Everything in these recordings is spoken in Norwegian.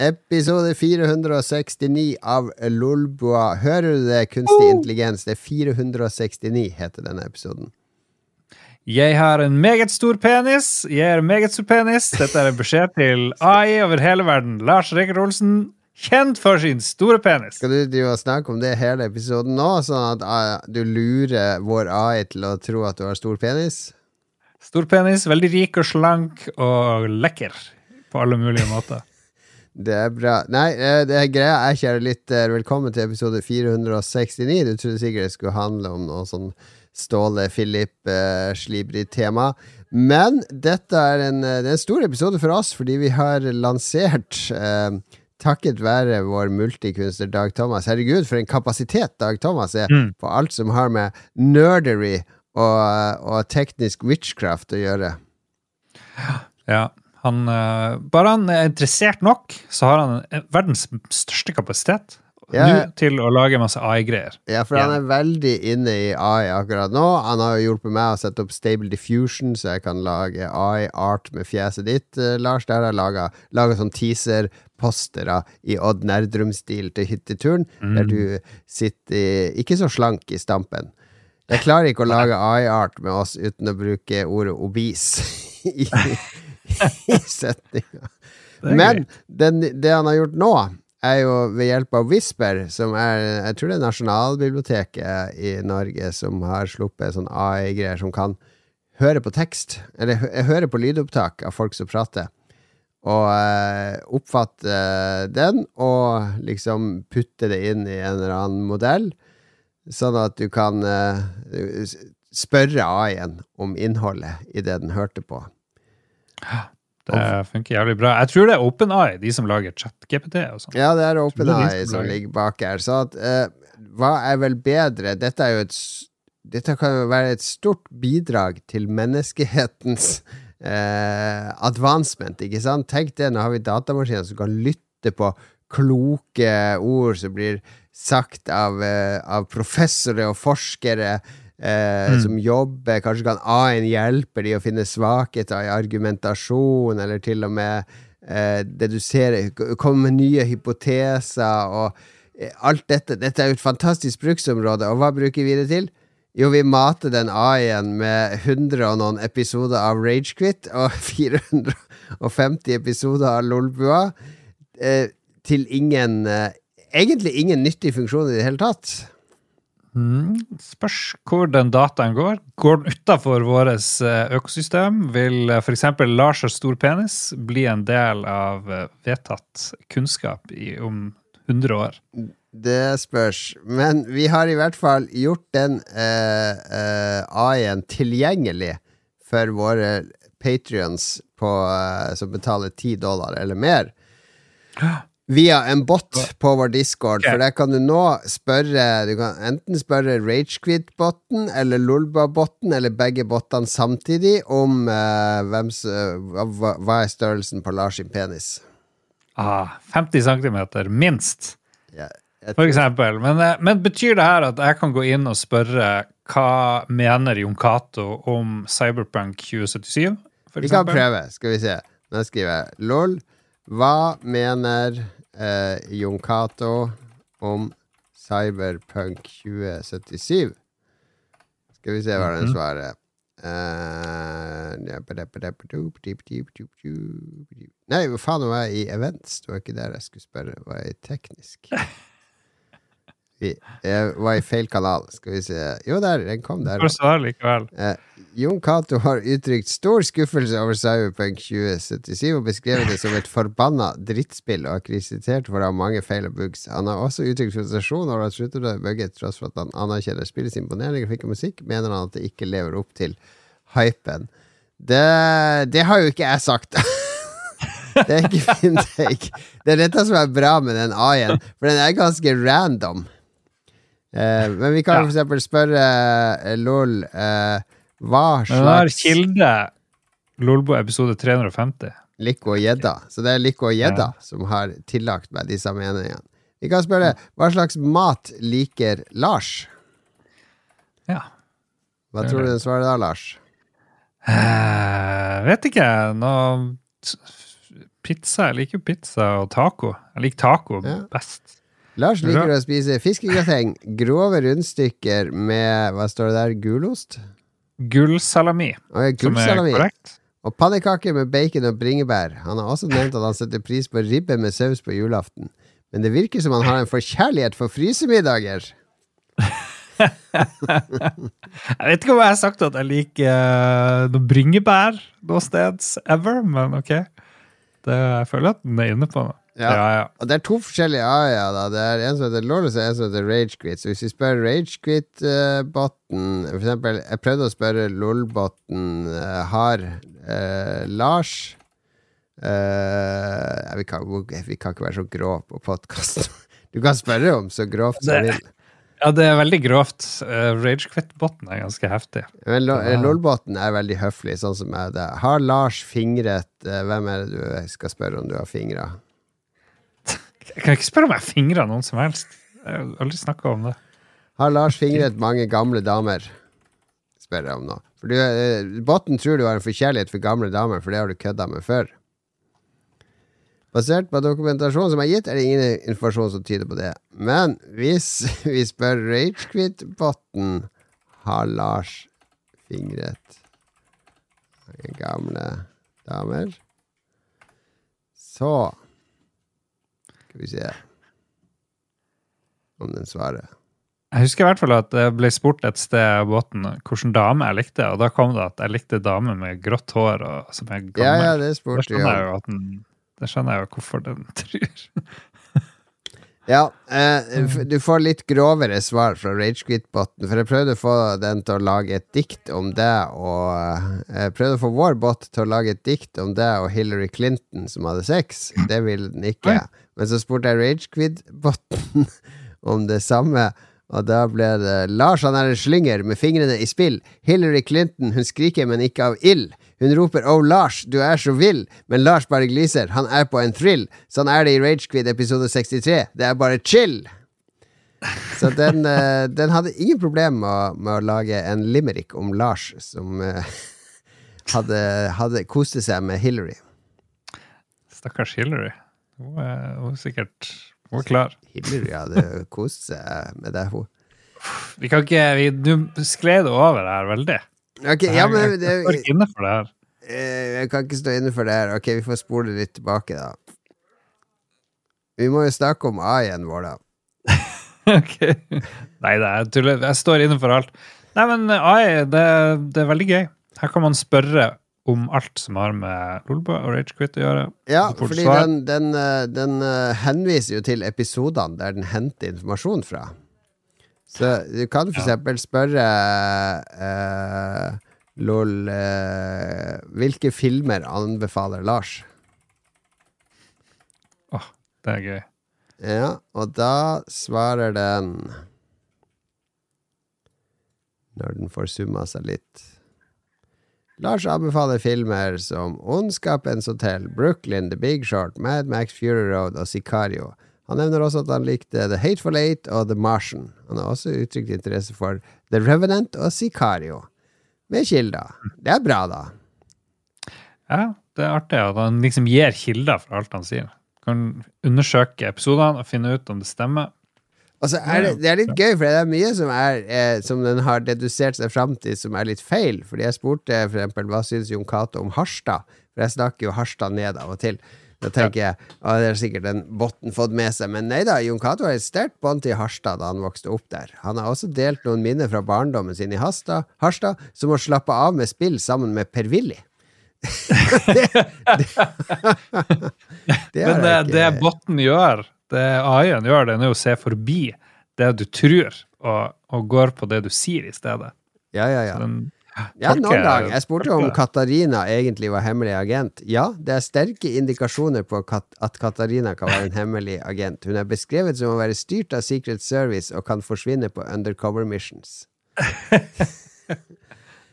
Episode 469 av Lolbua. Hører du det? Kunstig intelligens. Det er 469, heter denne episoden. Jeg har en meget stor penis. Jeg er en meget stor penis. Dette er en beskjed til AI over hele verden. Lars Rikard Olsen, kjent for sin store penis. Skal du drive og snakke om det hele episoden nå, sånn at ah, du lurer vår AI til å tro at du har stor penis? Stor penis, veldig rik og slank og lekker på alle mulige måter. Det er bra. Nei, eh, det er greia. Jeg kjære lytter, velkommen til episode 469. Du trodde sikkert det skulle handle om noe sånn Ståle Philip eh. Men dette er en, eh, det er en stor episode for oss, fordi vi har lansert eh, Takket være vår multikunstner Dag Thomas. Herregud, for en kapasitet Dag Thomas er Mm. på alt som har med nerdery og, og teknisk witchcraft å gjøre. Ja, han, eh, bare han er interessert nok, så har han verdens største kapasitet Ja. nå til å lage masse AI-greier. Ja, for han er veldig inne i AI akkurat nå. Han har jo hjulpet meg å sette opp Stable Diffusion, så jeg kan lage AI-art med fjeset ditt, eh, Lars. Der har jeg laga sånn teaser-postere i Odd Nerdrum-stil til hytteturen, der du sitter ikke så slank i stampen. Jeg klarer ikke å lage AI-art med oss uten å bruke ordet obese i, setninga. Men den, det han har gjort nå, er jo ved hjelp av Whisper, som er Jeg tror det er Nasjonalbiblioteket i Norge som har sluppet sånn AI-greier som kan høre på tekst, eller hø høre på lydopptak av folk som prater, og eh, oppfatte den, og liksom putte det inn i en eller annen modell, sånn at du kan eh, spørre AI-en om innholdet i det den hørte på. Det funker jævlig bra. Jeg tror det er OpenAI, de som lager ChatGPT sånn. Ja, det er OpenEye som som ligger bak her. Så at, uh, hva er vel bedre? Dette er et Dette kan jo være et stort bidrag til menneskehetens uh, advancement, ikke sant? Tenk det, nå har vi datamaskiner som kan lytte på kloke ord som blir sagt av, uh, av professorer og forskere eh, Mm. som jobber. Kanskje kan A-en hjelpe de å finne svakheter i argumentasjon, eller til og med eh, dedusere, ser komme med nye hypoteser og eh, alt dette. Dette er jo et fantastisk bruksområde, og hva bruker vi det til? Jo, vi mater den A-en med 100 og noen episoder av Ragequit og 450 episoder av Lolbua eh, til ingen eh, Egentlig ingen nyttig funksjon i det hele tatt. Mm, spørs hvor den dataen går. Går den utafor vårt økosystem, vil f.eks. Lars har stor penis bli en del av eh, vedtatt kunnskap i, om 100 år. Det spørs. Men vi har i hvert fall gjort den eh, eh, AI-en tilgjengelig for våre patrions eh, som betaler 10 dollar eller mer. Via en bot på vår discord, for der kan du nå spørre Du kan enten spørre Ragequit-botten eller Lolba-botten, eller begge bottene samtidig, om uh, hvem s- eh, hva, hva er størrelsen på Lars sin penis. Ah, 50 cm, minst, Yeah, for eksempel. Men, eh, men betyr det her at jeg kan gå inn og spørre hva mener Jon Cato om Cyberpunk 2077? For Vi kan prøve, skal vi se. Nå skriver jeg LOL. Hva mener eh, Jon Cato om Cyberpunk 2077? Skal vi se hva den Mhm. svarer. Eh, Nei, hva faen var jeg i events? Det var ikke der jeg skulle spørre. Var jeg teknisk. Vi, jeg var i feil kanal. Skal vi se. Jo, der. Den kom der. Eh, Jon Cato har uttrykt stor skuffelse over Cyberpunk 2077 og beskrevet det som et forbanna drittspill og har kritisert for å ha mange feil og bugs. Han har også uttrykt frustrasjon over at sluttet å bugge tross for at han anerkjenner spillets imponerende grafikk og musikk, mener han at det ikke lever opp til hypen. Det, det har jo ikke jeg sagt. det er ikke take. Det er dette som er bra med den A-en, for den er ganske random. Eh, men vi kan Ja. eksempel spørre eh, LOL eh, hva slags den har kilde Lolbo episode 350. Lico og gjedda. Så det er Lico og gjedda som har tillagt meg disse meningene. Vi kan spørre hva slags mat liker Lars? Ja. Hva tror du den svarer da, Lars? Eh, vet ikke. Noe pizza. Jeg liker pizza og taco. Jeg liker taco Ja. best. Lars liker å spise fiskegrateng. Grove rundstykker med Hva står det der? Gulost? Gullsalami, oh, ja, som er korrekt. Og pannekaker med bacon og bringebær. Han har også nevnt at han setter pris på ribbe med saus på julaften. Men det virker som han har en forkjærlighet for frysemiddager. Jeg vet ikke om jeg har sagt at jeg liker eh, noe bringebær noe steds ever, men ok. Det, jeg føler at den er inne på noe. Ja. Ja, ja. Og det er to forskjellige AI-er. da Det er en som heter Lawless og en som heter Ragequit. Så hvis vi spør Ragequit-botten For eksempel, jeg prøvde å spørre LOL-botten eh, Har eh, Lars eh, vi, kan, vi kan ikke være så grov på podkast. Du kan spørre om så grovt som du vil. Ja, det er veldig grovt. Uh, Ragequit-botten er ganske heftig. Men. LOL-botten er veldig høflig, sånn som jeg det. Har Lars fingret uh, Hvem er det du skal spørre om du har fingra? Jeg kan ikke spørre om jeg fingra noen som helst. Jeg har aldri snakka om det. Har Lars fingret mange gamle damer? Spør jeg om nå. For du, eh, Botten tror du har en forkjærlighet for gamle damer, for det har du kødda med før. Basert på dokumentasjon som er gitt, er det ingen informasjon som tyder på det. Men hvis vi spør Ragequit-botten, har Lars fingret gamle damer, så Skal vi se om den svarer. Jeg husker i hvert fall at det ble spurt et sted av båten hvilken dame jeg likte, og da kom det at jeg likte damer med grått hår og som er gammel. Ja, ja, det spurte jeg om. Det skjønner jeg jo hvorfor den tror. Ja, eh, du får litt grovere svar fra Ragequit-botten, for jeg prøvde å få den til å lage et dikt om det, og eh, Jeg prøvde å få vår bot til å lage et dikt om det og Hillary Clinton som hadde sex. Det ville den ikke. Men så spurte jeg Ragequit-botten om det samme, og da ble det Lars han er en slynger med fingrene i spill. Hillary Clinton, hun skriker, men ikke av ild. Hun roper 'Oh, Lars, du er så vill', men Lars bare gliser. Han er på en thrill. Sånn er det i Ragequid episode 63. Det er bare chill. Så den, eh, den hadde ingen problem med med å lage en limerick om Lars som eh, hadde, hadde koste seg med Hillary. Stakkars Hillary. Hun er, hun er sikkert hun er klar. Hillary hadde kost seg med det. Hun. Vi kan ikke Nå Du det over her veldig. Ok, ja, men jeg, det, jeg jeg, ikke inne for det her. Eh, Jeg kan ikke stå inne for det her. Ok, vi får spole litt tilbake, da. Vi må jo snakke om A-en vår, da. ok. Nei, det er tull. Jeg står inne for alt. Nei, men AI, det, det er veldig gøy. Her kan man spørre om alt som har med Lolba og Ragequit å gjøre. Ja, fordi den, den, eh, den eh, henviser jo til episodene der den henter informasjon fra. Så du kan for eksempel spørre uh, LOL uh, Hvilke filmer anbefaler Lars? Åh, det er gøy. Ja, og da svarer den Når den får summa seg litt. Lars anbefaler filmer som Ondskapens hotell, Brooklyn, The Big Short, Mad Max Fury Road og Sicario. Han nevner også at han likte The Hateful Eight og The Martian. Han har også uttrykt interesse for The Revenant og Sicario. Med kilder. Det er bra, da. Ja, det er artig at han liksom gir kilder for alt han sier. Kan undersøke episodene og finne ut om det stemmer. Altså, er det, det er litt gøy, for det er mye som, er, eh, som den har dedusert seg fram til som er litt feil. Fordi jeg spurte for eksempel hva syns Jon Cato om Harstad? For jeg snakker jo Harstad ned av og til. Da tenker jeg å, det er sikkert en botten fått med seg. Men nei da, Jon Cato har et sterkt bånd til Harstad da han vokste opp der. Han har også delt noen minner fra barndommen sin i Harstad, Harstad som å slappe av med spill sammen med Per-Willy. det, det, det Men det, ikke- det botten gjør, det AI-en gjør, det er å se forbi det du tror, og, og går på det du sier i stedet. Ja, ja, ja. Så Den, Ja, Folk noen gang. Jeg spurte om. Katarina egentlig var hemmelig agent. Ja, det er sterke indikasjoner på at Katarina kan være en hemmelig agent. Hun er beskrevet som å være styrt av Secret Service og kan forsvinne på undercover missions.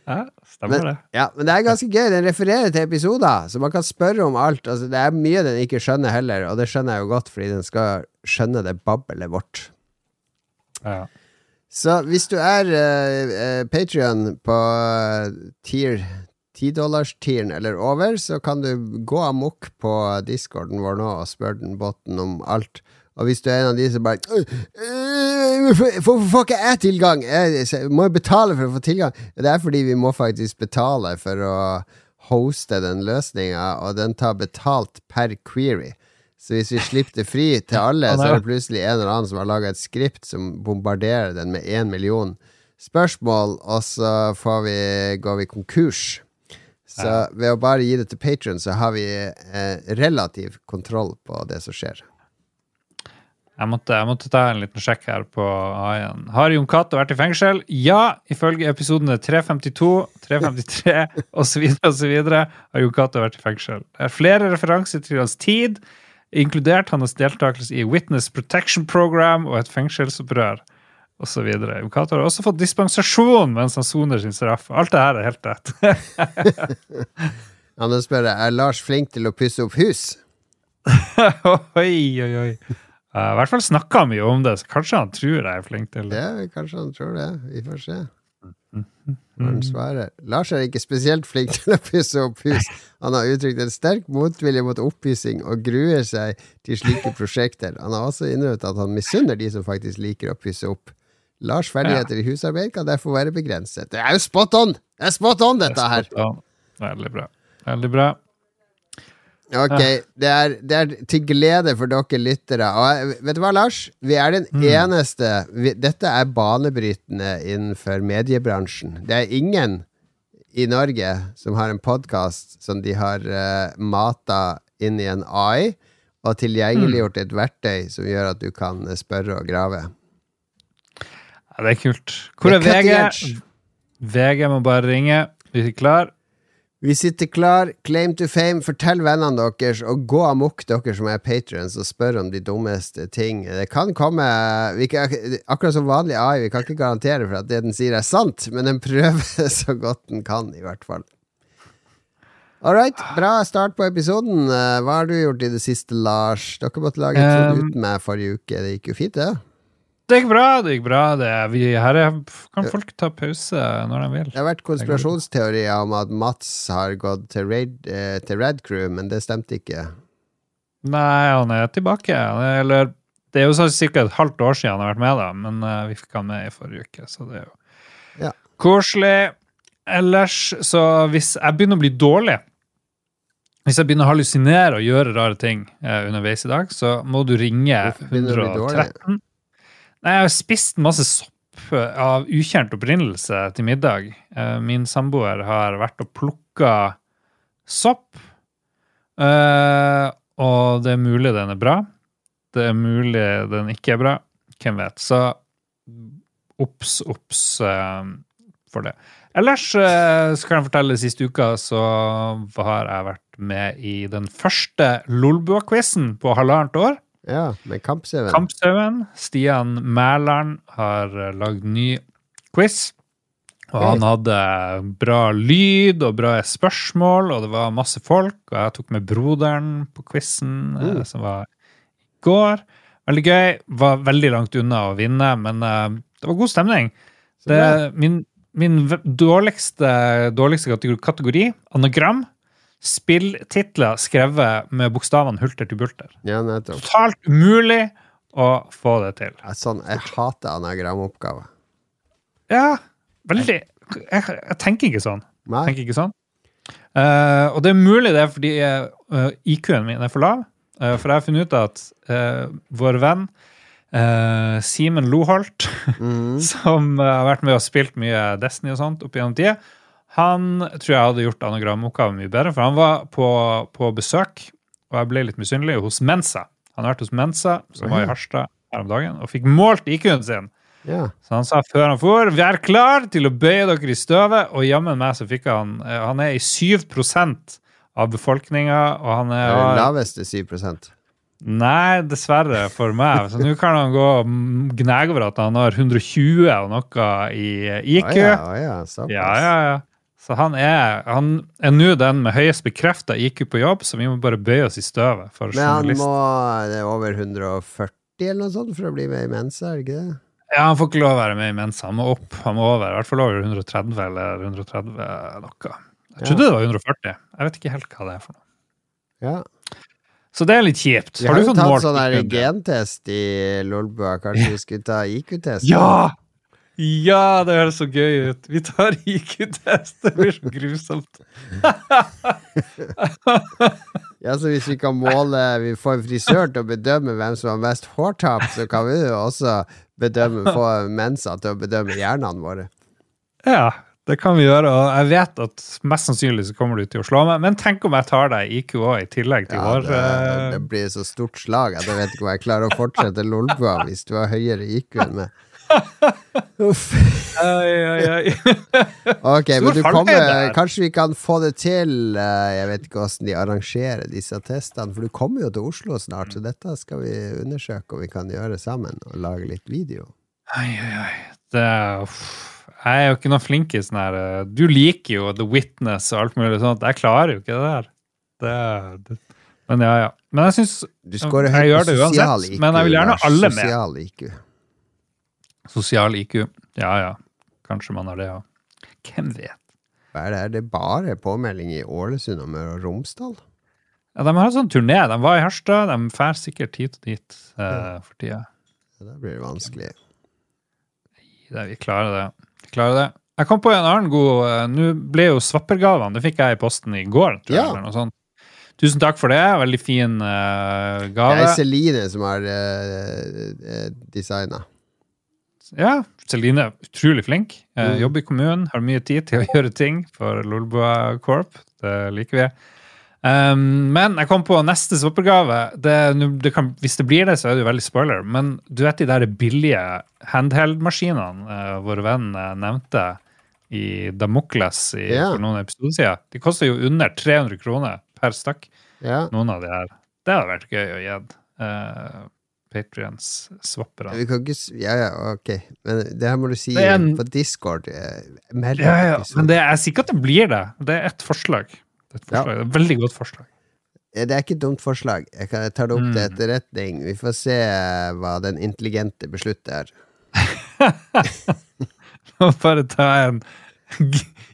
Ja, stemmer Men, det. ja, men det er ganske gøy. Den refererer til episoder, så man kan spørre om alt. Altså, det er mye den ikke skjønner heller, og det skjønner jeg jo godt, fordi den skal skjønne det babbelet vårt. Ja. Så hvis du er uh, Patrion på eh, tier tidollarstieren eller over, så kan du gå amok på discorden vår nå og spørre den botten om alt. Og hvis du er en av de som bare Hvorfor får ikke jeg tilgang? Jeg må jo betale for å få tilgang. Det er fordi vi må faktisk betale for å hoste den løsninga, og den tar betalt per query. Så hvis vi slipper det fri til alle, så er det plutselig en eller annen som har laga et skript som bombarderer den med én million spørsmål, og så vi, går vi konkurs. Så ved å bare gi det til Patrion, så har vi eh, relativ kontroll på det som skjer. Jeg måtte, jeg måtte, ta en liten sjekk her på AI-en. Har Jon Cato vært i fengsel? Ja, ifølge episodene 352, 353 osv. osv. har Jon Cato vært i fengsel. Det er flere referanser til hans tid, inkludert hans deltakelse i Witness Protection Program og et fengselsopprør osv. Mukato har også fått dispensasjon mens han soner sin straff. Alt det her er helt rett. ja, nå spør jeg, er Lars flink til å pusse opp hus? oi, oi, oi. Uh, I hvert fall snakka mye om det, så kanskje han tror jeg er flink til det. Ja, kanskje han tror det. Vi får se. Han svarer. Lars er ikke spesielt flink til å pusse opp hus. Han har uttrykt en sterk motvilje mot oppussing og gruer seg til slike prosjekter. Han har også innrømmet at han misunner de som faktisk liker å pusse opp. Lars' ferdigheter i husarbeid kan derfor være begrenset. Det er jo spot on! Det er spot on, dette her! Veldig bra. Veldig bra. Ok, det er, det er, til glede for dere lyttere. Og vet du hva, Lars? Vi er den mm. eneste vi, Dette er banebrytende innenfor mediebransjen. Det er ingen i Norge som har en podkast som de har uh, mata inn i en AI, og tilgjengeliggjort et verktøy som gjør at du kan spørre og grave. Ja, det er kult. Hvor er, er VG? VG må bare ringe. Vi er klar. Vi sitter klar. Claim to fame. Fortell vennene deres, og gå amok, dere som er patrions, og spør om de dummeste ting. Det kan komme kan, Akkurat som vanlig AI, vi kan ikke garantere for at det den sier, er sant, men den prøver så godt den kan, i hvert fall. All right. Bra start på episoden. Hva har du gjort i det siste, Lars? Dere måtte lage et um, uten meg forrige uke. Det gikk jo fint, det? Det gikk bra. det gikk bra. Det, vi, her kan folk ta pause når de vil. Det har vært konspirasjonsteorier om at Mats har gått til, Raid, eh, til Red Crew, men det stemte ikke. Nei, han er tilbake. Eller det er jo sånn ca. et halvt år siden han har vært med, da, men uh, vi fikk han med i forrige uke, så det er jo ja. koselig. Ellers, så hvis jeg begynner å bli dårlig hvis jeg begynner å hallusinere og gjøre rare ting eh, underveis i dag, så må du ringe 113. Nei, jeg har spist masse sopp av ukjent opprinnelse til middag. Eh, min samboer har vært og plukka sopp. Eh, og det er mulig den er bra. Det er mulig den ikke er bra. Hvem vet. Så obs, obs eh, for det. Ellers så kan jeg fortelle siste uka så har jeg vært med i den første Lolbua-quizen på halvannet år. Ja, med Kampsauen. Kampsauen. Stian Mæland har uh, lagd ny quiz. Og han hadde bra lyd og bra spørsmål, og det var masse folk. Og jeg tok med broderen på quizen, mm. som var i går. Veldig gøy. Var veldig langt unna å vinne, men uh, det var god stemning. Det, min, min dårligste, dårligste kategori, anagram, spilltitler skrevet med bokstavene hulter til bulter. Ja, nettopp. Totalt umulig å få det til. Jeg, sånn, jeg hater anagramoppgaver. Ja, veldig. Jeg, jeg, tenker ikke sånn. Nei. Tenker ikke sånn. Uh, og det er mulig det er fordi uh, IQ-en min er for lav. Uh, for jeg har funnet ut at vår venn Simen Loholt, mm. som har vært med og spilt mye Destiny og sånt opp gjennom tida, han tror jeg hadde gjort anagramoppgaven mye bedre, for han var på, på, besøk, og jeg ble litt misunnelig, hos Mensa. Han har vært hos Mensa, som var i Harstad her om dagen, og fikk målt IQ-en sin. Ja. Så han sa før han for, vær klar til å bøye dere i støvet, og jammen meg så fikk han eh, Han er i 7% av befolkninga, og han er Den laveste 7% Nei, dessverre for meg. Så nå kan han gå og gnage over at han har 120 og noe i IQ. Oh ja, oh ja, ja, ja, ja. Så han er, han er nå den med høyest bekrefta IQ på jobb, så vi må bare bøye oss i støvet. for Men han må det er over 140 eller noe sånt for å bli med i Mensa, er det ikke det? Ja, han får ikke lov å være med i Mensa. Han må opp, han må over. I hvert fall over 130 eller 130 noe. Jeg trodde det var 140. Jeg vet ikke helt hva det er for noe. Ja. Så det er litt kjipt. Vi Har har du fått målt sånn her jo tatt sånn gentest i Lolbua. Kanskje vi skulle ta IQ-test? Ja! Ja, det høres så gøy ut. Vi tar IQ-test. Det blir så grusomt. Ja, så hvis vi kan måle Vi får en frisør til å bedømme hvem som har mest hårtap, så kan vi jo også bedømme, få mensa til å bedømme hjernene våre. Ja, det kan vi gjøre. Og jeg vet at mest sannsynlig så kommer du til å slå meg. Men tenk om jeg tar deg IQ òg, i tillegg til Ja, vår det, eh, det blir så stort slag at jeg vet ikke om jeg klarer å fortsette Lolbua hvis du har høyere IQ enn meg. Uff. Ai, ai, ai. Ok, Stor men du kommer. Kanskje vi kan få det til eh, Jeg vet ikke hvordan de arrangerer disse testene, for du kommer jo til Oslo snart, så dette skal vi undersøke om vi kan gjøre sammen, og lage litt video. Ai, ai, ai. Det. Jeg er jo ikke noe flink i sånn her eh, Du liker jo The Witness og alt mulig sånt. Jeg klarer jo ikke det der. Det, det. Men ja, ja. Men jeg syns Jeg gjør det uansett, IQ. men jeg vil gjerne ha alle med. Sosial IQ. Ja, ja. Kanskje man har det, ja. Hvem vet? Hva er det? Er det bare påmelding i Ålesund og Møre og Romsdal? Ja, de har en sånn turné. De var i Harstad. De drar sikkert hit og dit eh, for tida. Ja, da blir det vanskelig. Det, vi klarer det. Vi klarer det. Jeg kom på en annen god eh, Nå ble jo svappergavene. Det fikk jeg i posten i går. Tror jeg, Ja. eller noe sånt. Tusen takk for det. Veldig fin uh, Det er Celine som har uh, designa. Ja, Celine utrolig flink. Eh, Mm. Jobber i kommunen, har mye tid til å gjøre ting for Lolbua Corp. Det liker vi. Um, men jeg kom på neste kan, hvis det blir det, så er det jo veldig spoiler. Men du vet de der billige handheld-maskinene uh, vår venn eh, nevnte i Damokles i, yeah. for noen episoder siden? De koster jo under 300 kroner per stakk, yeah. noen av de her. Det hadde vært gøy å gi uh, Patrions swappere. Vi kan ikke Ja, ja, ok. Men det her må du si en- på Discord. eh, mellom Ja, ja, men det, jeg er ikke at det blir det. Det er et forslag. Det er et, Ja. Det er et veldig godt forslag. Eh, Det er ikke et dumt forslag. Jeg, kan, jeg tar det opp til Mm. etterretning. Vi får se eh, hva den intelligente beslutter. Nå bare ta en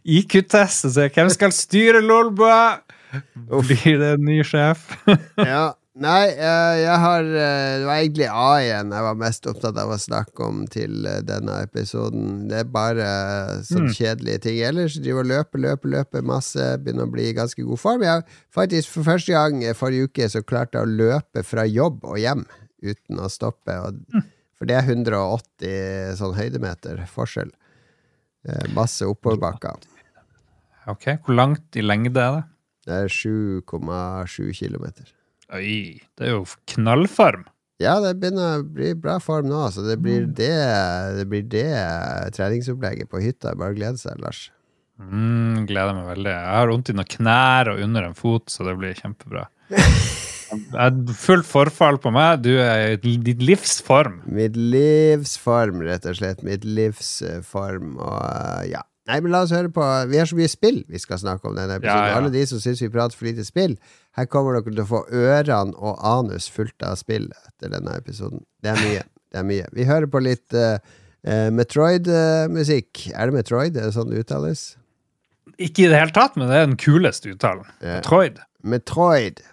IQ-test og se hvem skal styre Lolbua. Blir det en ny sjef? Ja, nei, eh, jeg har eh, Det var egentlig A igjen jeg var mest opptatt av å snakke om til eh, denne episoden. Det er bare sånn Mm. kjedelige ting. Ellers driver og løper, løper, løper masse. Begynner å bli i ganske god form. Jeg faktisk for første gang forrige uke så klarte jeg å løpe fra jobb og hjem uten å stoppe. Og, For det er 180 sånn høydemeter forskjell. Masse oppoverbakker. Ok, Hvor langt i lengde er det? Det er 7,7 kilometer. Oi, det er jo knallform. Ja, det begynner å bli bra form nå, så det blir det, det, blir det treningsopplegget på hytta. Bare glede seg, Lars. Mm, gleder meg veldig. Jeg har vondt i noen knær og under en fot, så det blir kjempebra. Fullt forfall på meg. Du er i ditt livs form. Mitt livs form, rett og slett. Mitt livs eh, form, og eh, ja. Nei, men la oss høre på Vi har så mye spill vi skal snakke om denne episoden. Ja, ja. Alle de som syns vi prater for lite spill, her kommer dere til å få ørene og anus fullt av spill etter denne episoden. Det er mye. Det er mye. Vi hører på litt uh, Metroid-musikk. er det Metroid? Er det sånn det uttales? Ikke i det hele tatt, men det er den kuleste uttalen. Ja. Troid. Metroid.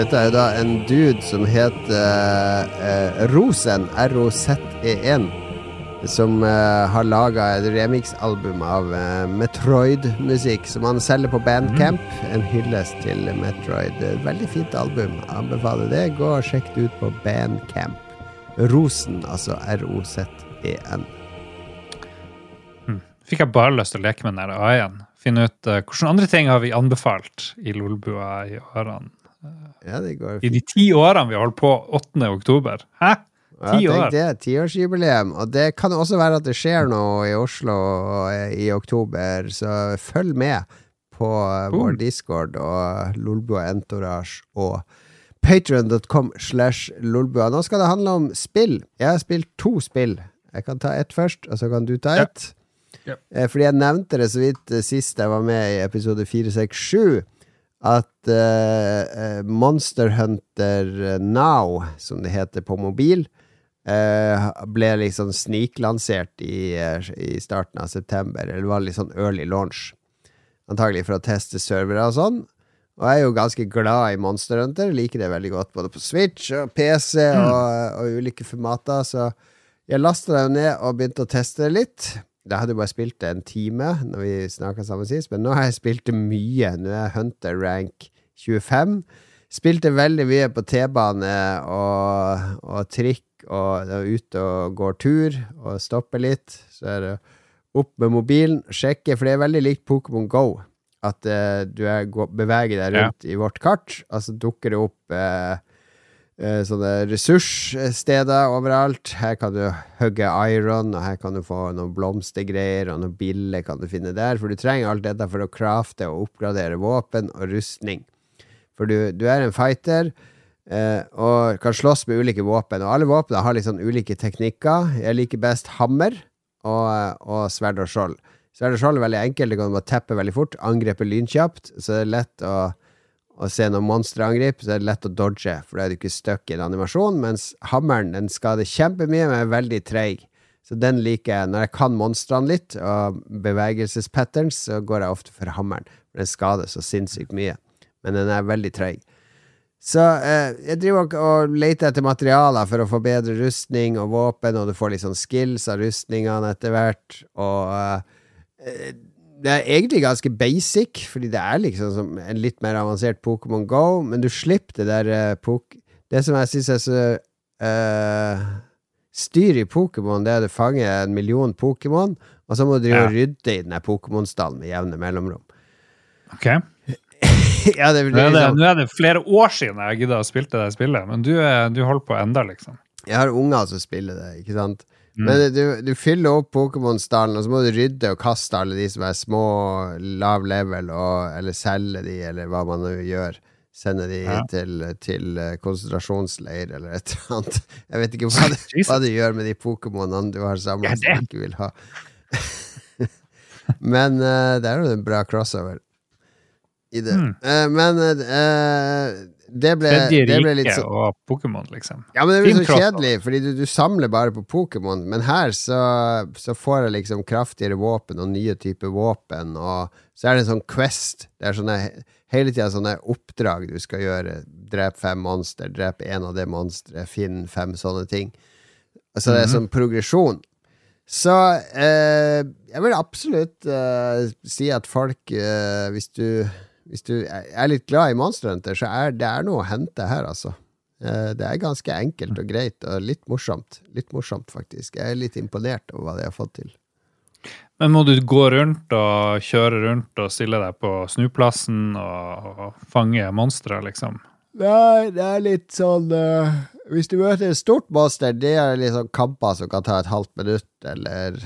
Dette er jo da en dude som heter uh, Rosen, R-O-Z-E-N, som uh, har laga et remix-album av uh, Metroid-musikk, som han selger på Bandcamp. En hyllest til Metroid. Veldig fint album. Anbefaler det. Gå og sjekk det ut på Bandcamp. Rosen, altså R-O-Z-E-N. Fikk jeg bare lyst til å leke med den der A-en. finne ut uh, hvilke andre ting har vi anbefalt i Lolbua i årene. Ja, det går I de ti årene vi holdt på 8. oktober. Hæ? Ja, Ti år. tenk det. Tiårsjubileum. Og det kan også være at det skjer noe i Oslo i oktober, så følg med på Boom. vår Discord og Lolbua Entourage og Patreon.com slash Lolbua. Nå skal det handle om spill. Jeg har spilt to spill. Jeg kan ta ett først, og så kan du ta ett. Ja. Ja. Fordi jeg nevnte det så vidt eh, sist jeg var med i episode 467, at eh, Monster Hunter Now, som det heter på mobil, uh, ble liksom sniklansert i, uh, i starten av september. Eller det var litt sånn early launch. Antagelig for å teste servere og sånn. Og jeg er jo ganske glad i Monster Hunter. Liker det veldig godt både på Switch og PC og, og ulike formater. Så jeg lasta det jo ned og begynte å teste det litt. Jeg hadde jeg bare spilt det en time Når vi snakka sammen sist, men nå har jeg spilt det mye. Nå er jeg Hunter rank 25. Spilte veldig mye på T-bane og, og trikk, og og ute og går tur og stopper litt. Så er det opp med mobilen, sjekke, for det er veldig likt Pokémon Go. At uh, du er, beveger deg rundt i vårt kart, og så dukker det opp eh, sånne ressurssteder overalt. Her kan du hugge iron, og her kan du få noen blomstergreier, og noen biller kan du finne der. For du trenger alt dette for å crafte og oppgradere våpen og rustning. For du, du er en fighter. Eh, og kan slåss med ulike våpen. Og alle våpnene har litt sånn ulike teknikker. Jeg liker best hammer og, og sverd og skjold. Sverd og skjold er veldig enkelt, det kan du bare teppe veldig fort. Angrepet lynkjapt, så det er lett å, å se noen monsterangrep, så er det lett å dodge, for da er du ikke stuck i en animasjon. Mens hammeren den skader kjempemye, men er veldig treig. Så den liker jeg. Når jeg kan monstrene litt, og bevegelsespatterns, så går jeg ofte for hammeren. For den skader så sinnssykt mye. Men den er veldig treig. Så eh, jeg driver og leter etter materialer for å få bedre rustning og våpen, og du får litt sånn skills av rustningene etter hvert, og eh, det er egentlig ganske basic, fordi det er liksom som en litt mer avansert Pokémon Go, men du slipper det der uh, pok Det som jeg syns er så uh, styr i Pokémon, det er at du fanger en million Pokémon, og så må du drive Ja. og rydde i den Pokémon-stallen med jevne mellomrom. Ok. ja, det, Nå er, det, liksom- nå er det flere år siden jeg gidda å spille det spillet, men du, er- du holder på enda, liksom. Jeg har unger som spiller det, ikke sant? Mm. Men du, du fyller opp Pokémon-stallen, og så må du rydde og kaste alle de som er små, lav level, og, eller selge de, eller hva man nå gjør. Sende de Ja. til, til eh, konsentrasjonsleir, eller et eller annet. Jeg vet ikke hva du, hva du gjør med de Pokémonene du har samla Ja, som du ikke vil ha. Men uh, det er jo en bra crossover i det. Mm. Uh, men eh, det ble, det ble litt sånn og Pokémon, liksom. ja, men det blir så kjedelig, fordi du, du samler bare på Pokémon. Men her så, så får jeg liksom kraftigere våpen og nye typer våpen, og så er det en sånn quest. Det er sånne, hele tida sånne oppdrag du skal gjøre. Drep fem monster, drep en av det monsteret, finn fem sånne ting. Så det er Mhm. sånn progresjon. Så eh, jeg vil absolutt eh, si at folk eh, Hvis du hvis du er litt glad i Monster Hunter, så er det er noe å hente her, altså. Eh, Det er ganske enkelt og greit, og litt morsomt. Litt morsomt, faktisk. Jeg er litt imponert over hva de har fått til. Men må du gå rundt og kjøre rundt og stille deg på snuplassen og, fange monstre, liksom? Nei, det er litt sånn uh, Hvis du møter et stort monster, det er sånn kamper som kan ta et halvt minutt, eller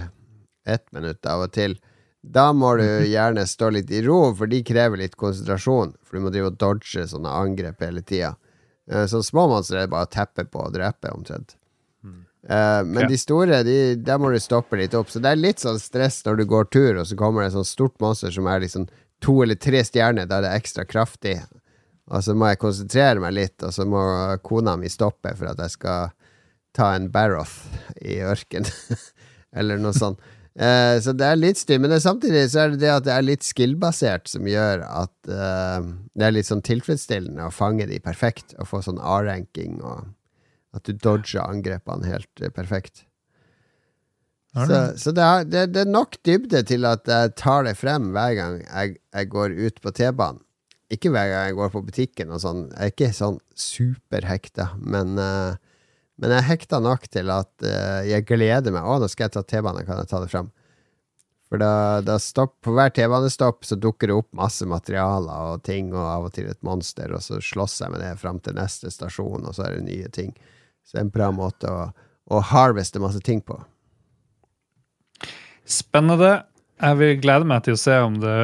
ett minutt av og til. Da må du gjerne stå litt i ro, for de krever litt konsentrasjon. For du må drive og dodge sånne angrep hele tida. Så små monstre er det bare å teppe på og drepe, omtrent. Eh, men Ja. de store, de, der må du stoppe litt opp. Så det er litt sånn stress når du går tur, og så kommer det et sånt stort monster som er liksom to eller tre stjerner, da er det ekstra kraftig. Og så må jeg konsentrere meg litt, og så må kona mi stoppe for at jeg skal ta en Barroth i ørken. Eller noe sånt. Eh, så det er litt styr, men det, samtidig så er det det at det er litt skill-basert som gjør at uh, det er litt sånn tilfredsstillende å fange de perfekt, og få sånn A-ranking, og at du dodger angrepene helt eh, perfekt. Så, så det, er, det, det er nok dybde til at jeg tar det frem hver gang jeg, jeg går ut på T-banen. Ikke hver gang jeg går på butikken og sånn. Jeg er ikke sånn superhekta, men, eh, men jeg hekta nok til at uh, jeg gleder meg. Å, nå skal jeg ta T-banen, kan jeg ta det frem? For da, da stopp, på hver T-banestopp så dukker det opp masse materialer og ting, og av og til et monster, og så slåss jeg med det fram til neste stasjon, og så er det nye ting. Så det er en bra måte å, å harveste masse ting på. Spennende. Jeg vil glede meg til å se om det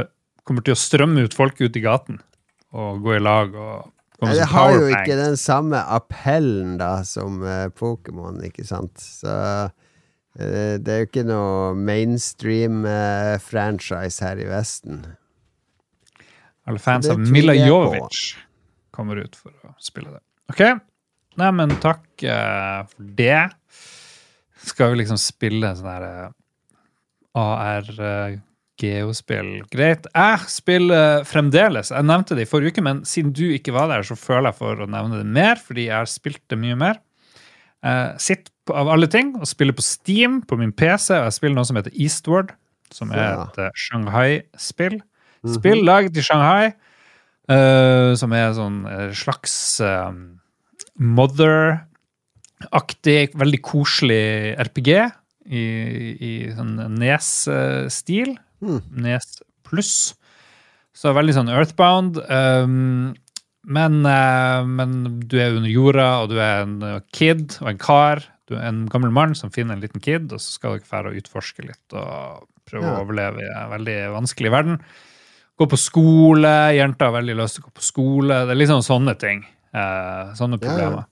kommer til å strømme ut folk ut i gaten og gå i lag. og Nei, det har jo ikke den samme appellen da som uh, Pokémon, ikke sant? Så uh, det er jo ikke noe mainstream-franchise her i Vesten. Alle fans av Mila. Jovic kommer ut for å spille det. Ok, Neimen, takk for det. Skal vi liksom spille sånn her eh, AR-geospill? Greit. Jeg spiller fremdeles. Jeg nevnte det i forrige uke, men siden du ikke var der, så føler jeg for å nevne det mer, fordi jeg har spilt det mye mer. Jeg sitter på, av alle ting og spiller på Steam på min PC, og jeg spiller noe som heter Eastward, som er et ja. Shanghai-spill. Spill laget i Shanghai, uh, som er sånn eh, slags uh, Mother-aktig, veldig koselig RPG i, i sånn Nes-stil. Hmm. Nes pluss. Så veldig sånn earthbound. Um, men, uh, men du er under jorda, og du er en kid og en kar. Du er en gammel mann som finner en liten kid, og så skal dere fære og utforske litt og prøve Ja. å overleve i en veldig vanskelig verden. Gå på skole. Jenter har veldig lyst til å gå på skole. Det er liksom sånne ting. Uh, sånne Ja, ja. problemer.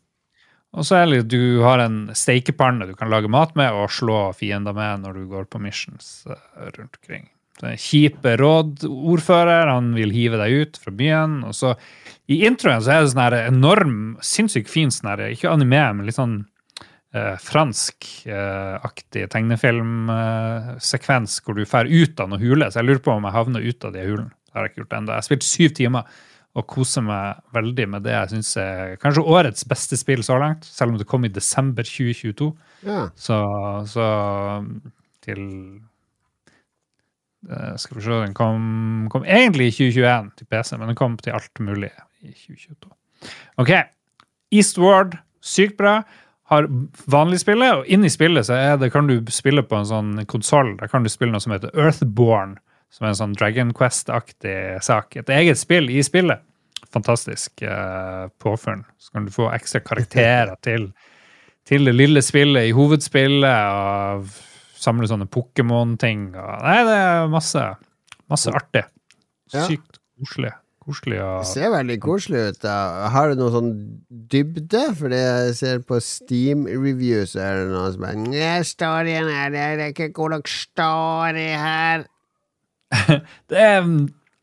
Og så er det du har en steikepanne du kan lage mat med og slå fiender med når du går på missions eh, rundt omkring. Kjipe råd, ordfører, han vil hive deg ut fra byen. Og så i introen så er det sånn enorm, sinnssykt fin sånn ikke anime, men litt sånn eh, fransk-aktig tegnefilmsekvens hvor du fer ut av noen hule. Så jeg lurer på om jeg havner ut av de hulene. Det har jeg ikke gjort ennå. Jeg har spilt syv timer og koser meg veldig med det jeg syns er kanskje årets beste spill så langt, selv om det kom i desember 2022. Ja. Så, så til eh, Skal vi se Den kom, kom egentlig i 2021 til PC, men den kom til alt mulig i 2022. OK. Eastward, sykt bra. Har vanlig spillet, og inni spillet så er det, kan du spille på en sånn konsoll. Der kan du spille noe som heter Earthborn, som er en sånn Dragon Quest-aktig sak. Et eget spill i spillet. Fantastisk uh, påfunn. Så kan du få ekstra karakterer til, til det lille spillet i hovedspillet, og samle sånne Pokémon-ting. Nei, det er masse, masse artig. Sykt koselig. Koselig og Det ser veldig koselig ut. da. Har du noe sånn dybde? For jeg ser på Steam-reviews, så er det noen som bare «Nei, Storyen her, det er ikke god nok story her. det er,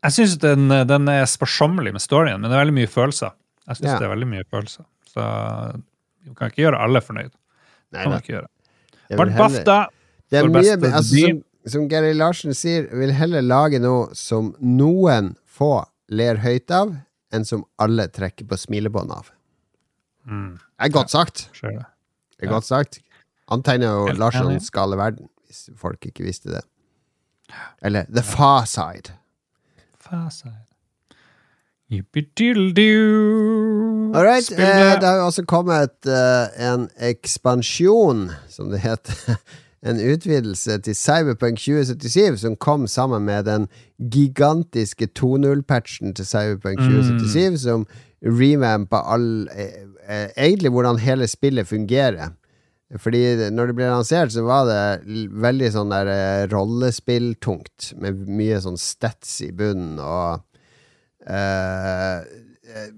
Jeg syns den, den er sparsommelig med storyen, men det er veldig mye følelser. Jeg synes Ja. det er veldig mye følelser. Så du kan ikke gjøre alle fornøyd. Nei Kan ikke gjøre. Vart BAFTA Det er mye, altså, som, som Gary Larsen sier, vil heller lage noe som noen få ler høyt av, enn som alle trekker på smilebånd av. Mm, Det er godt sagt. Ja, det. Det er Ja. godt sagt. Han tegner jo enig. skale verden, hvis folk ikke visste det. Eller The Far Side. Faside. Yippee-diddle-doo. All right. Eh, det har jo også kommet eh, en ekspansjon, som det heter. En utvidelse til Cyberpunk 2077 som kom sammen med den gigantiske 2.0-patchen til Cyberpunk 2077, som revampa all eh, eh, Egentlig hvordan hele spillet fungerer. Fordi når det ble lansert, så var det veldig sånn der eh, rollespilltungt, med mye sånn stats i bunnen og eh, eh,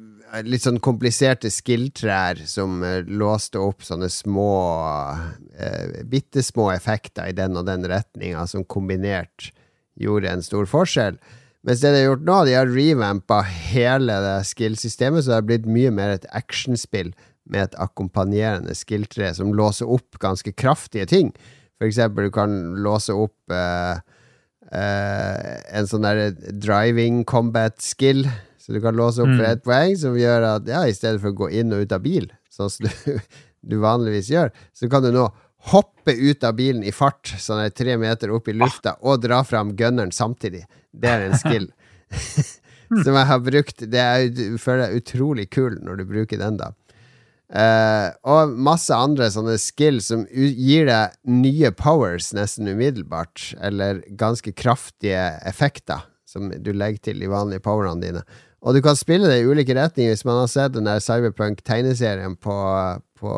litt sånn kompliserte skill-trær som eh, låste opp sånne små eh, Bitte små effekter i den og den retninga, som kombinert gjorde en stor forskjell. Mens det de har gjort nå, de har revampa hele det skill-systemet, så det har blitt mye mer et actionspill med et akkompagnerende skill-tre som låser opp ganske kraftige ting. For eksempel, du kan låse opp eh, eh, en sånn der driving combat skill. Så du kan låse opp for Mm. ett poeng, som gjør at ja, i stedet for å gå inn og ut av bil, sånn som du, du vanligvis gjør, så kan du nå hoppe ut av bilen i fart, sånn der tre meter opp i lufta, og dra fram gunneren samtidig. Det er en skill. som jeg har brukt. Det er, jeg føler jeg utrolig kul når du bruker den, da. Uh, og masse andre sånne skills som gir deg nye powers nesten umiddelbart, eller ganske kraftige effekter som du legger til de vanlige powerne dine. Og du kan spille det i ulike retninger. Hvis man har sett den der Cyberpunk-tegneserien på, på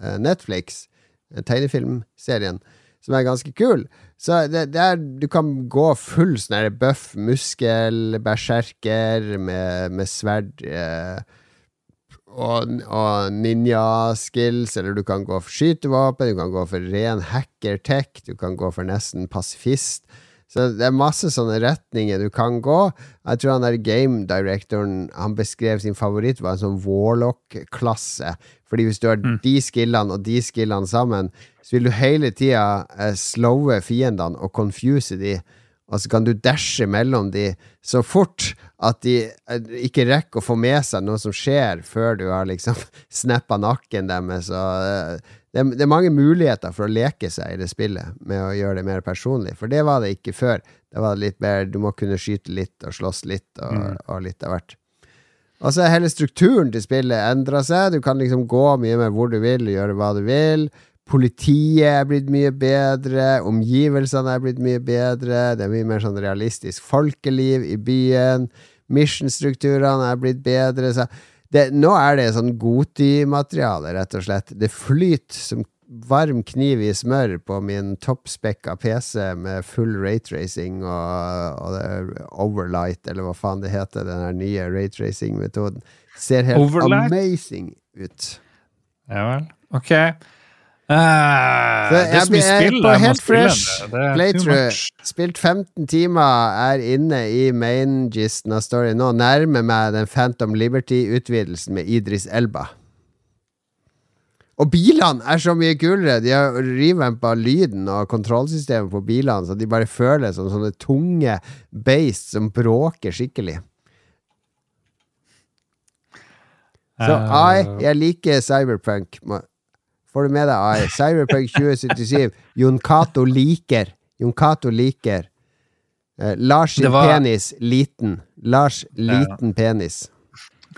eh, Netflix, eh, tegnefilmserien, som er ganske kul. Så det, det er, du kan gå full sånn buff, muskel, berserker med, med sverd eh, og, og ninja-skills, eller du kan gå for skytevåpen, du kan gå for ren hacker-tech, du kan gå for nesten pasifist. Så det er masse sånne retninger du kan gå. Jeg tror han der game directoren Han beskrev sin favoritt var en sånn warlock-klasse. Fordi hvis du har de skillene og de skillene sammen, så vil du hele tida eh, slowe fiendene og confuse de. Og så kan du dashe mellom de så fort at de eh, ikke rekker å få med seg noe som skjer, før du har liksom snappa nakken deres. Og, eh, det, det er mange muligheter for å leke seg i det spillet med å gjøre det mer personlig, for det var det ikke før. Det var litt mer, Du må kunne skyte litt og slåss litt, og, og litt av hvert. Og så er hele strukturen til spillet endra seg. Du kan liksom gå mye mer hvor du vil, og gjøre hva du vil. Politiet er blitt mye bedre, omgivelsene er blitt mye bedre, det er mye mer sånn realistisk folkeliv i byen. Mission-strukturene er blitt bedre. Så det, nå er det sånn Goti-materiale, rett og slett. Det flyter som varm kniv i smør på min toppspekka PC med full raytracing og, og er overlight, eller hva faen det heter, den nye raytracing-metoden. Ser helt Overlight? amazing ut. Ja vel. Ok. Eh, det er jeg så mye jeg spill på helt fresh playthrough. Spilt 15 timer, er inne i main-gisten av story nå. Nærmer meg den Phantom Liberty-utvidelsen med Idris Elba. Og bilene er så mye kulere! De har revampa lyden og kontrollsystemet på bilene, så de bare føles som sånne tunge beist som bråker skikkelig. Så uh, I, jeg liker Cyberpunk. Får du med deg av Cyberpunk 2077. Jon Cato liker. Jon Cato liker. Eh, Lars sin var- penis liten. Lars liten penis.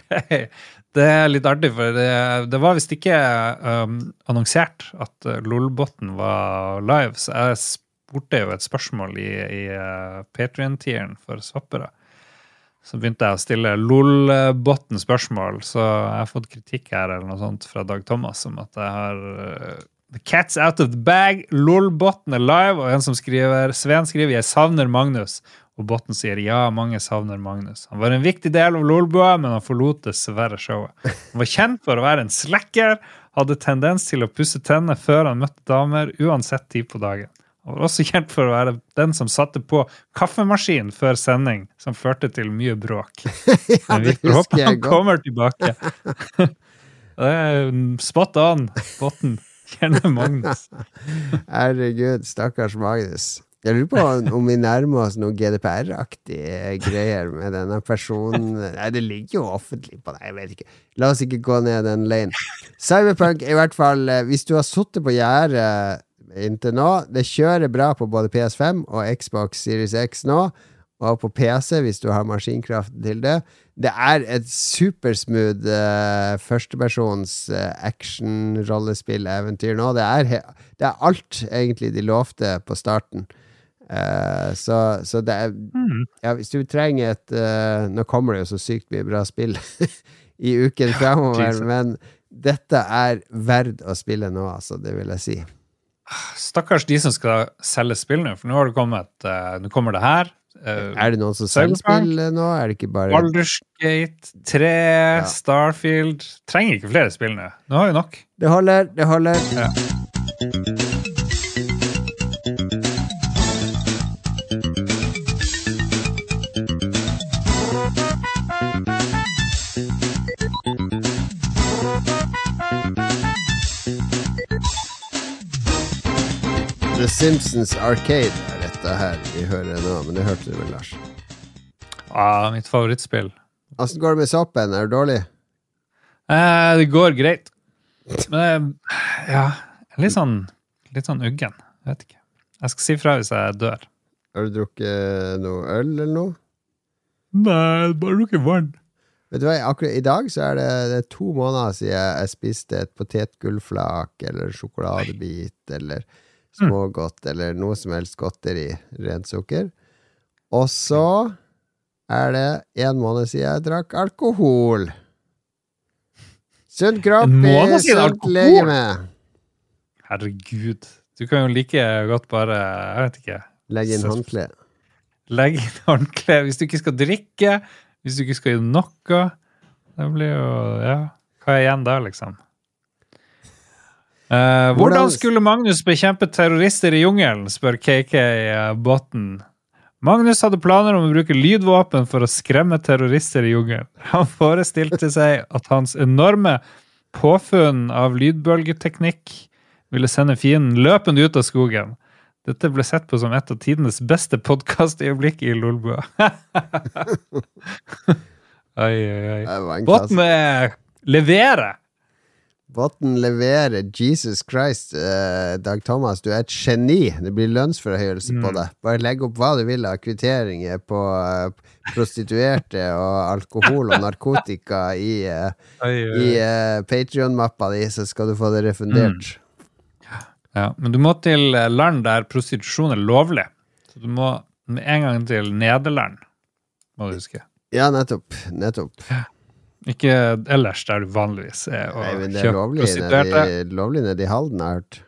Det er litt artig, for det, det var visst ikke um, annonsert at uh, var live, så jeg spurte jo et spørsmål i, i uh, Patrion-tieren for swappere. Så begynte jeg å stille LOL-botten spørsmål, så jeg har fått kritikk her eller noe sånt fra Dag Thomas om at jeg har uh, The cat's out of the bag, LOL-botten er live, og en som skriver, Sven skriver 'Jeg savner Magnus'. Og Botten sier ja, mange savner Magnus. Han var en viktig del av Lolbua, men han forlot dessverre showet. Han var kjent for å være en slacker, hadde tendens til å pusse tennene før han møtte damer, uansett tid på dagen. Han var også kjent for å være den som satte på kaffemaskinen før sending, som førte til mye bråk. Ja, det husker jeg han kommer tilbake. Det er spot on, Botten. Kjenner Magnus. Herregud, stakkars Magnus. Jeg lurer på om vi nærmer oss noe GDPR-aktige greier med denne personen. Nei, det ligger jo offentlig på deg, jeg vet ikke. La oss ikke gå ned den lane. Cyberpunk, i hvert fall, eh, hvis du har sittet på gjerdet inntil nå Det kjører bra på både PS5 og Xbox Series X nå, og på PC hvis du har maskinkraften til det. Det er et supersmooth uh, førstepersons uh, action-rollespill-eventyr nå. Det er, det er alt egentlig de lovte på starten. Uh, så, så det er ja, Hvis du trenger et uh, Nå kommer det jo så sykt mye bra spill i uken fremover, men dette er verdt å spille nå, altså. Det vil jeg si. Stakkars de som skal selge spill nå, for nå har det kommet uh, Nå kommer det her. Uh, Er det noen som selger spill nå? Er det ikke bare Baldur's Gate 3, Starfield Trenger ikke flere spill nå. Nå har vi nok. Det holder, det holder. Ja. The Simpsons Arcade er dette her vi hører nå, men det hørte du vel, Lars. Ah, mitt favorittspill. Åssen går det med soppen? Er du dårlig? Eh, det går greit. Men eh, ja Litt sånn, litt sånn uggen. Jeg vet ikke. Jeg skal si fra hvis jeg dør. Har du drukket noe øl eller noe? Nei, bare drukket vann. Vet du hva, akkurat i dag så er det, det er to måneder siden jeg spiste et potetgullflak eller sjokoladebit eller smågodt eller noe som helst godteri, rent sukker. Og så er det en måned siden jeg drakk alkohol. Sunn kropp i sunt legeme. Herregud. Du kan jo like godt bare Jeg vet ikke. Legg inn håndkle. Legge inn håndkle hvis du ikke skal drikke, hvis du ikke skal gjøre noe. Det blir jo Ja, hva er igjen da, liksom? Eh, hvordan skulle Magnus bekjempe terrorister i jungelen, spør KK eh, Botten. Magnus hadde planer om å bruke lydvåpen for å skremme terrorister i jungelen. Han forestilte seg at hans enorme påfunn av lydbølgeteknikk ville sende fienden løpende ut av skogen. Dette ble sett på som et av tidenes beste podkastøyeblikk i Lolbua. oi, oi, oi. Botten leverer! Botten leverer. Jesus Christ, eh, Dag Thomas, du er et geni. Det blir lønnsforhøyelse på Mm. deg. Bare legg opp hva du vil av kvitteringer på eh, prostituerte og alkohol og narkotika i, eh, uh, Patrion-mappa di, så skal du få det refundert. Ja, men du må til eh, land der prostitusjon er lovlig. Så du må en gang til Nederland, må du huske. Ja, nettopp. Nettopp. Ikke ellers der du vanligvis er og Nei, men det er lovlig prostituerte. nede i- lovlig nede i Halden, har jeg hørt.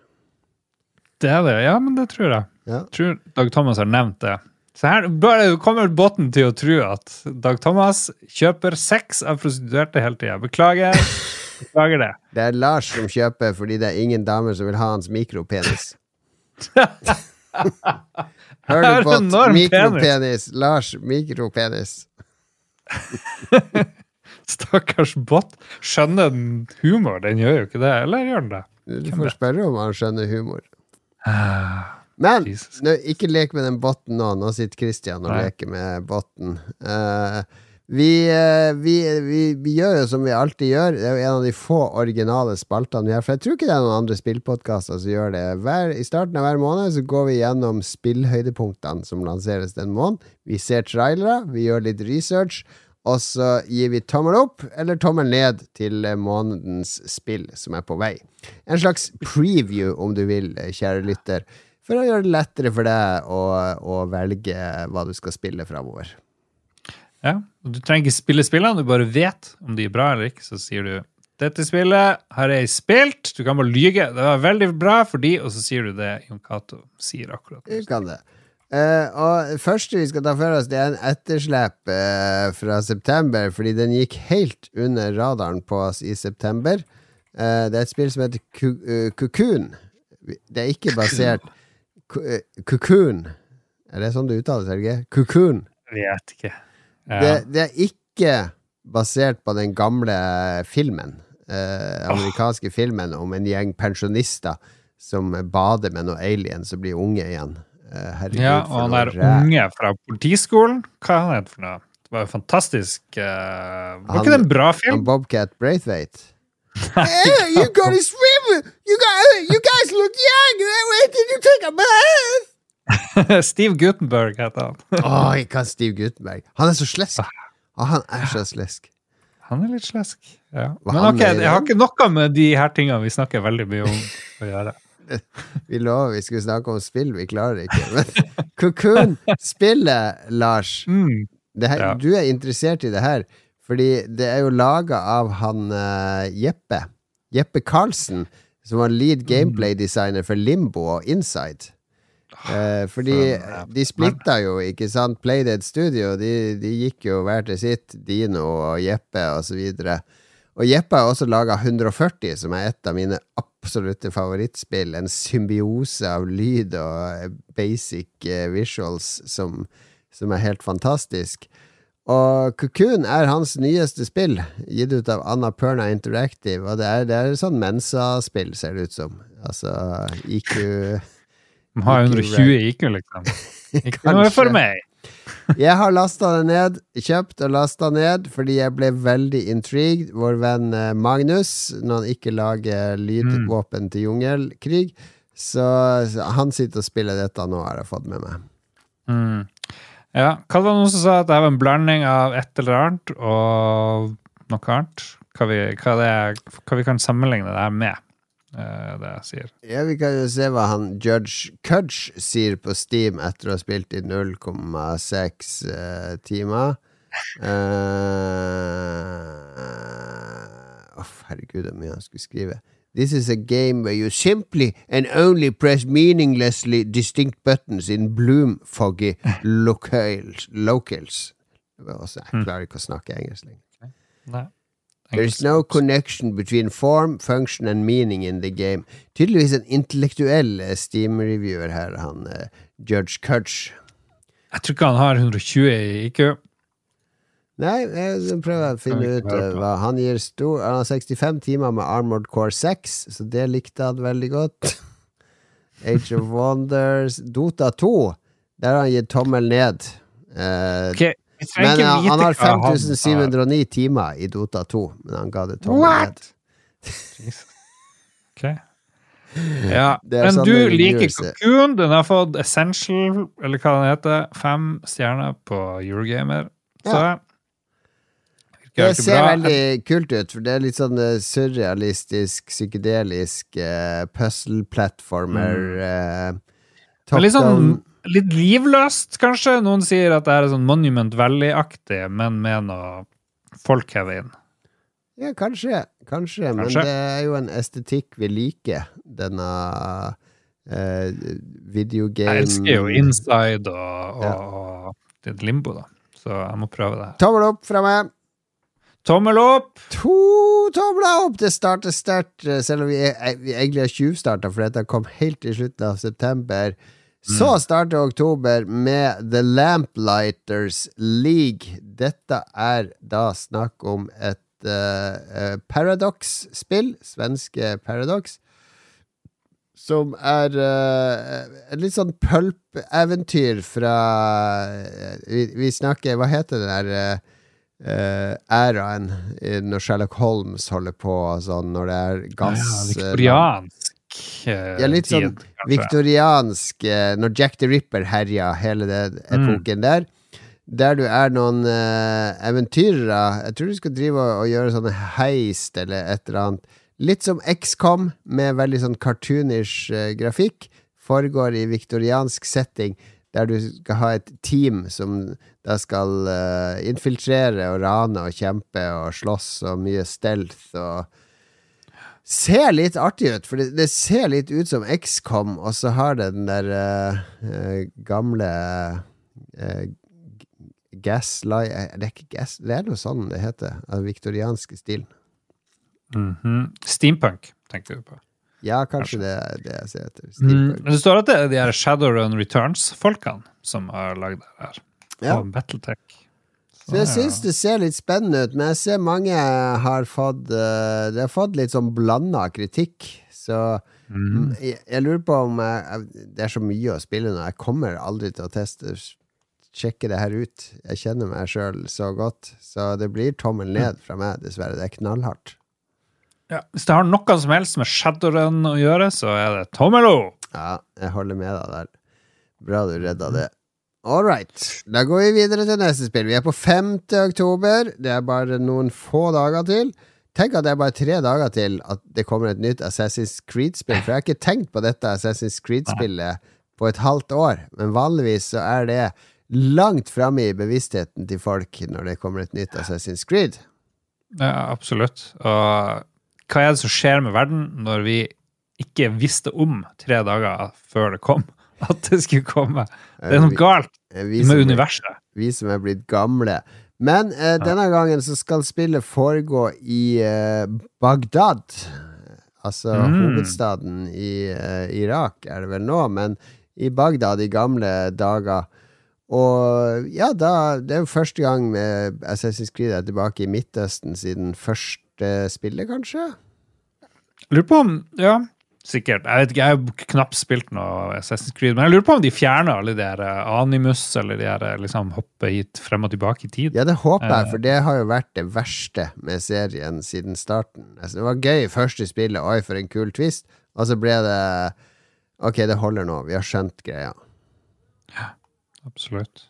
Det er det, ja, men det tror jeg. Ja. Jeg tror Dag Thomas har nevnt det. Så her bare kommer båten til å tro at Dag Thomas kjøper sex av prostituerte hele tida. Beklager. Beklager det. Det er Lars som kjøper fordi det er ingen damer som vil ha hans mikropenis. Hør du på mikropenis? Lars, mikropenis. Stakkars bot. Skjønner den humor? Den gjør jo ikke det. Eller gjør den det? Du får spørre om han skjønner humor. Ah, Men ikke lek med den botten nå. Nå sitter Christian og Nei. leker med botten. Uh, vi, eh, vi, vi, vi gjør jo som vi alltid gjør. Det er jo en av de få originale spaltene vi har. For jeg tror ikke det er noen andre spillpodkaster som gjør det. Hver, I starten av hver måned så går vi gjennom spillhøydepunktene som lanseres den måneden. Vi ser trailere, vi gjør litt research. Og så gir vi tommel opp eller tommel ned til eh, månedens spill som er på vei. En slags preview, om du vil, eh, kjære lytter. For å gjøre det lettere for deg å, å velge hva du skal spille framover. Ja, og Du trenger ikke spille spillene, du bare vet om de er bra eller ikke. Så sier du 'Dette spillet har jeg spilt'. Du kan bare lyge. 'Det var veldig bra for de', og så sier du det Jon Cato sier akkurat. Du kan det. Eh, og det første vi skal ta for oss, det er en etterslep uh, fra september, fordi den gikk helt under radaren på oss i september. Uh, det er et spill som heter Ku- Cocoon. Det er ikke basert Ku- Cocoon. Er det sånn det uttales, Helge? Cocoon. Vet ikke. Ja. Det, det er ikke basert på den gamle filmen. Amerikanske filmen om en gjeng pensjonister som bader med noen aliens og blir unge igjen. Eh, herregud, ja, og han der unge fra politiskolen, hva er han het for noe? Det var jo fantastisk Uh, Var Han- ikke det en bra film? Bobcat Braithwaite. hey, you gotta swim! You, got, you guys look young! Wait did you take a bath! Steve Gutenberg heter han. Oi, ikke han Steve Gutenberg? Han er så slesk. Ah, han er så slesk. Han er litt slesk. Ja. Men ok, jeg har ikke noe med de her tingene vi snakker veldig mye om å gjøre. Vi lover vi skulle snakke om spill, vi klarer ikke. Men Cocoon spillet, Lars Mm. det her, Ja. Du er interessert i det her, fordi det er jo laga av han uh, Jeppe. Jeppe Karlsen, som var lead gameplay-designer for Limbo og Inside. Eh, fordi de splitta jo, ikke sant? Playdead Studio, de, de gikk jo hver til sitt. Dino og Jeppe og så. Og Jeppe har også laga 140, som er et av mine absolutte favorittspill. En symbiose av lyd og eh, basic eh, visuals som, som er helt fantastisk. Og Cocoon er hans nyeste spill, gitt ut av Anna Perna Interactive. Og det er, det er sånn Mensa-spill, ser det ut som. Altså IQ De har 120 IQ, liksom. Ikke noe for meg. Jeg har lasta det ned, kjøpt og lasta ned, fordi jeg ble veldig intrigued. Vår venn eh, Magnus, når han ikke lager lydvåpen til jungelkrig, så, han sitter og spiller dette nå, har jeg fått med meg. Mm. Ja, hva var det noen som sa at det var en blanding av et eller annet og noe annet? Hva vi, hva er, hva vi kan sammenligne det her med, det jeg sier. Ja, Vi kan jo se hva han Judge Cudge sier på Steam etter å ha spilt i 0,6 uh, timer. Åh, herregud, det er mye han skulle skrive. This is a game where you simply and only press meaninglessly distinct buttons in bloom foggy locales. Også, jeg klarer ikke å snakke engelsk lenger. Nei. There is no connection between form, function and meaning in the game. Tydeligvis en intellektuell eh, Steam-reviewer her, han eh, Judge Cutch. Jeg tror ikke han har 120 i IQ. Nei, jeg prøver å finne ut eh, hva Han gir stor Han har 65 timer med Armored Core 6, så det likte han veldig godt. Age of Wonders Dota 2, der har han gitt tommel ned. Uh, Ok, vi trenger men eh, han har hva han 5709 timer i Dota 2, men han ga det tommel ned. Ok. Ja, Det men sånn du liker er. Cocoon. Den har fått Essential, eller hva den heter, fem stjerner på Eurogamer. Så ja. Det ser bra. veldig kult ut, for det er litt sånn eh, surrealistisk, psykedelisk uh, puzzle-platformer. eh, Mm. Men litt sånn. Litt livløst, kanskje. Noen sier at det er sånn Monument Valley-aktig, men med noe folk hever inn. Ja, kanskje. Kanskje, men det er jo en estetikk vi liker. Denne eh, videogame Jeg elsker jo Inside og, Ja. og, og det er et limbo, da. Så jeg må prøve det her. Tommel opp fra meg! Tommel opp! To tomler opp! Det starter sterkt, eh, selv om vi, er, vi egentlig har tjuvstarta, for dette kom helt i slutten av september. Så starter oktober med The Lamplighters League. Dette er da snakk om et uh, Paradox-spill, svenske Paradox, som er uh, et litt sånn pulp-eventyr fra eh, vi, vi snakker Hva heter det der eh, eh, æraen når Sherlock Holmes holder på sånn, når det er gass ja, eh, viktoriansk eh, ja, litt sånn viktoriansk eh, Når Jack the Ripper herja hele den epoken der. Der du er noen eh, eventyrere. Jeg tror du skal drive og, og gjøre sånne heist eller et eller annet. Litt som XCOM, med veldig sånn cartoonish eh, grafikk. Foregår i viktoriansk setting, der du skal ha et team som da skal eh, infiltrere og rane og kjempe og slåss og mye stealth og Ser litt artig ut, for det, det ser litt ut som XCOM, og så har det den der eh, gamle uh, Gaslight eh, Det er ikke gas, det er noe sånn det heter. Av viktorianske stilen. Mhm. Steampunk, tenkte du på. Ja, kanskje det er det jeg ser etter. Mm, Steampunk. det står at det er de her Shadowrun Returns-folkene som har lagd det her. Ja. Og Battletech. Så jeg syns det ser litt spennende ut, men jeg ser mange har fått eh, Det har fått litt sånn blanda kritikk. Så Mm. jeg, jeg lurer på om jeg, Det er så mye å spille nå. Jeg kommer aldri til å teste Sjekke det her ut. Jeg kjenner meg sjøl så godt. Så det blir tommel ned fra meg, dessverre. Det er knallhardt. Ja, hvis det har noe som helst med Shadowrun å gjøre, så er det tommel opp! Ja, jeg holder med deg der. Bra du redda det. All right. Da går vi videre til neste spill. Vi er på 5. oktober. Det er bare noen få dager til. Tenk at det er bare tre dager til at det kommer et nytt Assassin's Creed-spill. For jeg har ikke tenkt på dette Assassin's Creed-spillet på et halvt år. Men vanligvis så er det langt framme i bevisstheten til folk når det kommer et nytt Assassin's Creed. Ja, absolutt. Og hva er det som skjer med verden når vi ikke visste om tre dager før det kom at det skulle komme? Det er noe galt Vi som- med universet. vi som er blitt gamle. Men eh, denne gangen så skal spillet foregå i eh, Bagdad. Altså Mm. hovedstaden i eh, Irak, er det vel nå, men i Bagdad i gamle dager. Og ja, da Det er jo første gang med Assassin's Creed er tilbake i Midtøsten siden første spillet, kanskje? Lurer på om Ja, sikkert. Jeg vet ikke, jeg har knapt spilt noe Assassin's Creed, men jeg lurer på om de fjerner alle de her eh, animus, eller de her eh, liksom hoppe hit frem og tilbake i tid. Ja, det håper jeg, Eh. for det har jo vært det verste med serien siden starten. Altså, det var gøy i første spillet, oi, for en kul twist, og så ble det Ok, det holder nå, vi har skjønt greia. Ja, Absolutt.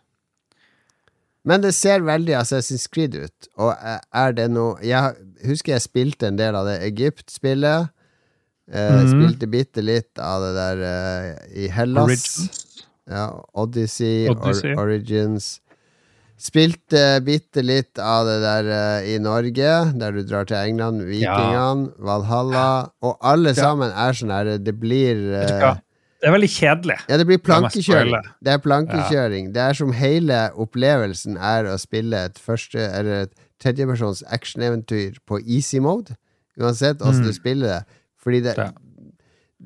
Men det ser veldig Assassin's Creed ut. Og er det noe Jeg husker jeg spilte en del av det Egypt-spillet. Mhm. Spilte bitte litt av det der uh, i Hellas. Origins. Ja, Odyssey, Odyssey. Or Origins. Spilte bitte litt av det der uh, i Norge, der du drar til England. Vikingene, Valhalla. Og alle Ja. sammen er sånn her Det blir? Det er veldig kjedelig. Ja, det blir plankekjøring. Det er plankekjøring. Det er som hele opplevelsen er å spille et første Eller et tredjepersons actioneventyr på easy mode. Uansett åssen Mm. du spiller det. Fordi det, Ja.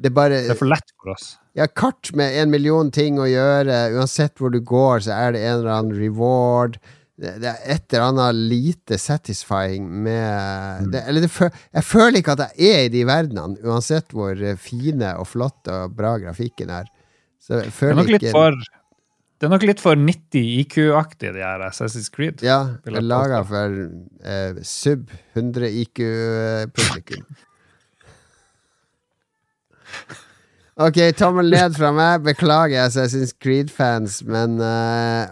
det bare Det er for lett for oss. ja, kart med en million ting å gjøre. Uansett hvor du går, så er det en eller annen reward. Det, det er et eller annet lite satisfying med det, Eller det, jeg føler ikke at jeg er i de verdenene, uansett hvor eh, fine og flotte og bra grafikken er. Så jeg Det er nok litt for det er nok litt for 90 IQ-aktig, de her Assassin's Creed. Ja, laga for eh, sub 100 IQ-publikum. Ok, tommel ned fra meg. Beklager altså, jeg syns Creed-fans, men uh,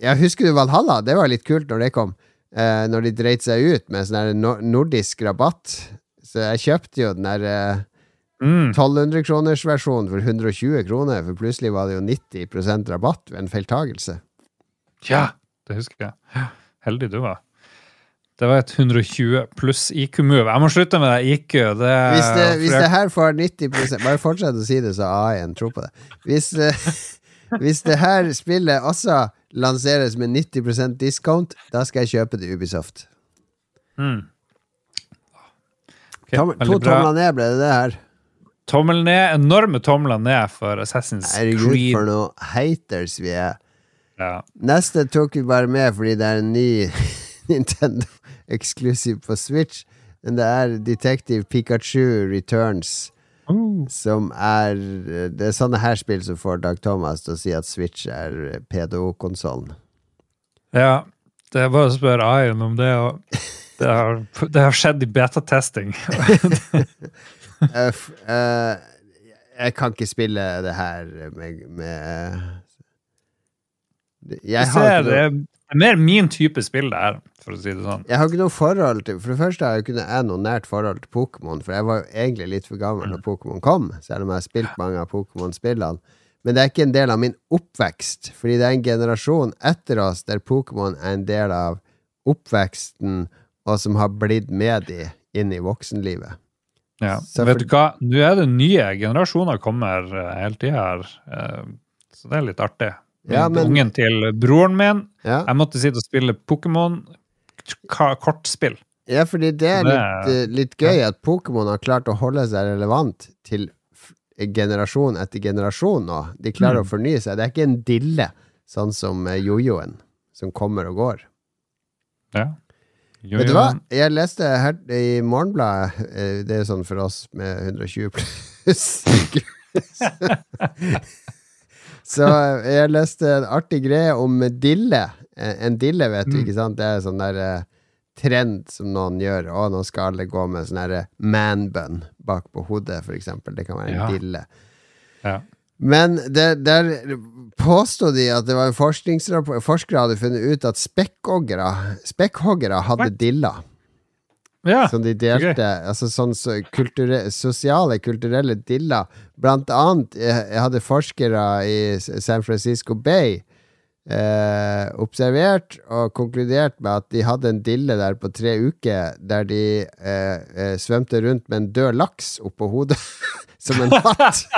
Jeg husker du Valhalla? Det var litt kult når det kom. Uh, når de dreit seg ut med sånn nordisk rabatt. Så jeg kjøpte jo den der uh, Mm. 1200 kroners versjonen for 120 kroner, for plutselig var det jo 90% rabatt ved en feiltagelse. Ja, det husker jeg. Heldig du var. Det var et 120 pluss IQ-move. Jeg må slutte med det IQ. Det, Hvis det, hvis jeg... det her får 90 Bare fortsett å si det, så AI-en tror på det. Hvis, eh, hvis det her spillet også lanseres med 90% discount, da skal jeg kjøpe det Ubisoft. Mm. Okay, Tom, to tomler ned ble det det her. Tommel ned, enorme tomler ned for Assassin's Herregud, Creed. for noe haters vi er. Ja. Neste tok vi bare med fordi det er en ny Nintendo eksklusiv på Switch. Men det er Detective Pikachu Returns. Uh, Som er Det er sånne her spill som får Dag Thomas til å si at Switch er pedo-konsollen. ja. Det er bare å spørre Ayon om det, og det har, det har skjedd i betatesting. Uh, uh, jeg kan ikke spille det her med, med Jeg har ikke noe det er mer min type spill, det her, for å si det sånn. jeg har ikke noe forhold til For det første har jeg ikke noe, nært forhold til Pokémon, for jeg var jo egentlig litt for gammel da Pokémon kom, selv om jeg har spilt mange av Pokémon-spillene. Men det er ikke en del av min oppvekst, fordi det er en generasjon etter oss der Pokémon er en del av oppveksten, og som har blitt med de inn i voksenlivet. Ja. Så Vet for- du hva, nå er det nye generasjoner kommer eh, hele tida her, eh, så det er litt artig. Ja, men- Ungen til broren min, Ja. jeg måtte sitte og spille Pokémon kortspill. Ja, fordi det er litt, eh, litt gøy at Pokémon har klart å holde seg relevant til generasjon etter generasjon nå. De klarer Mm. å fornye seg. Det er ikke en dille, sånn som eh, jojoen, som kommer og går. Ja. Jo, Vet du hva? Jeg leste her i Morgenbladet, eh, det er sånn for oss med 120 pluss Så eh, jeg leste en artig greie om dille. Eh, En dille, vet du, Mm. ikke sant? Det er sånn der eh, trend som noen gjør. Å, nå skal alle gå med sånn derre man-bun bak på hodet, for eksempel. Det kan være en Ja. dille. Ja. Men der, der påstod de at det var en forskningsrapport Forskere hadde funnet ut at spekkhoggere Spekkhoggere hadde dilla. diller ja. som de delte. Altså sånn så sosiale, kulturelle diller. Blant annet eh, jeg hadde forskere i San Francisco Bay eh, observert og konkludert med at de hadde en dille der på tre uker, der de eh, eh, svømte rundt med en død laks oppå hodet. som en hatt.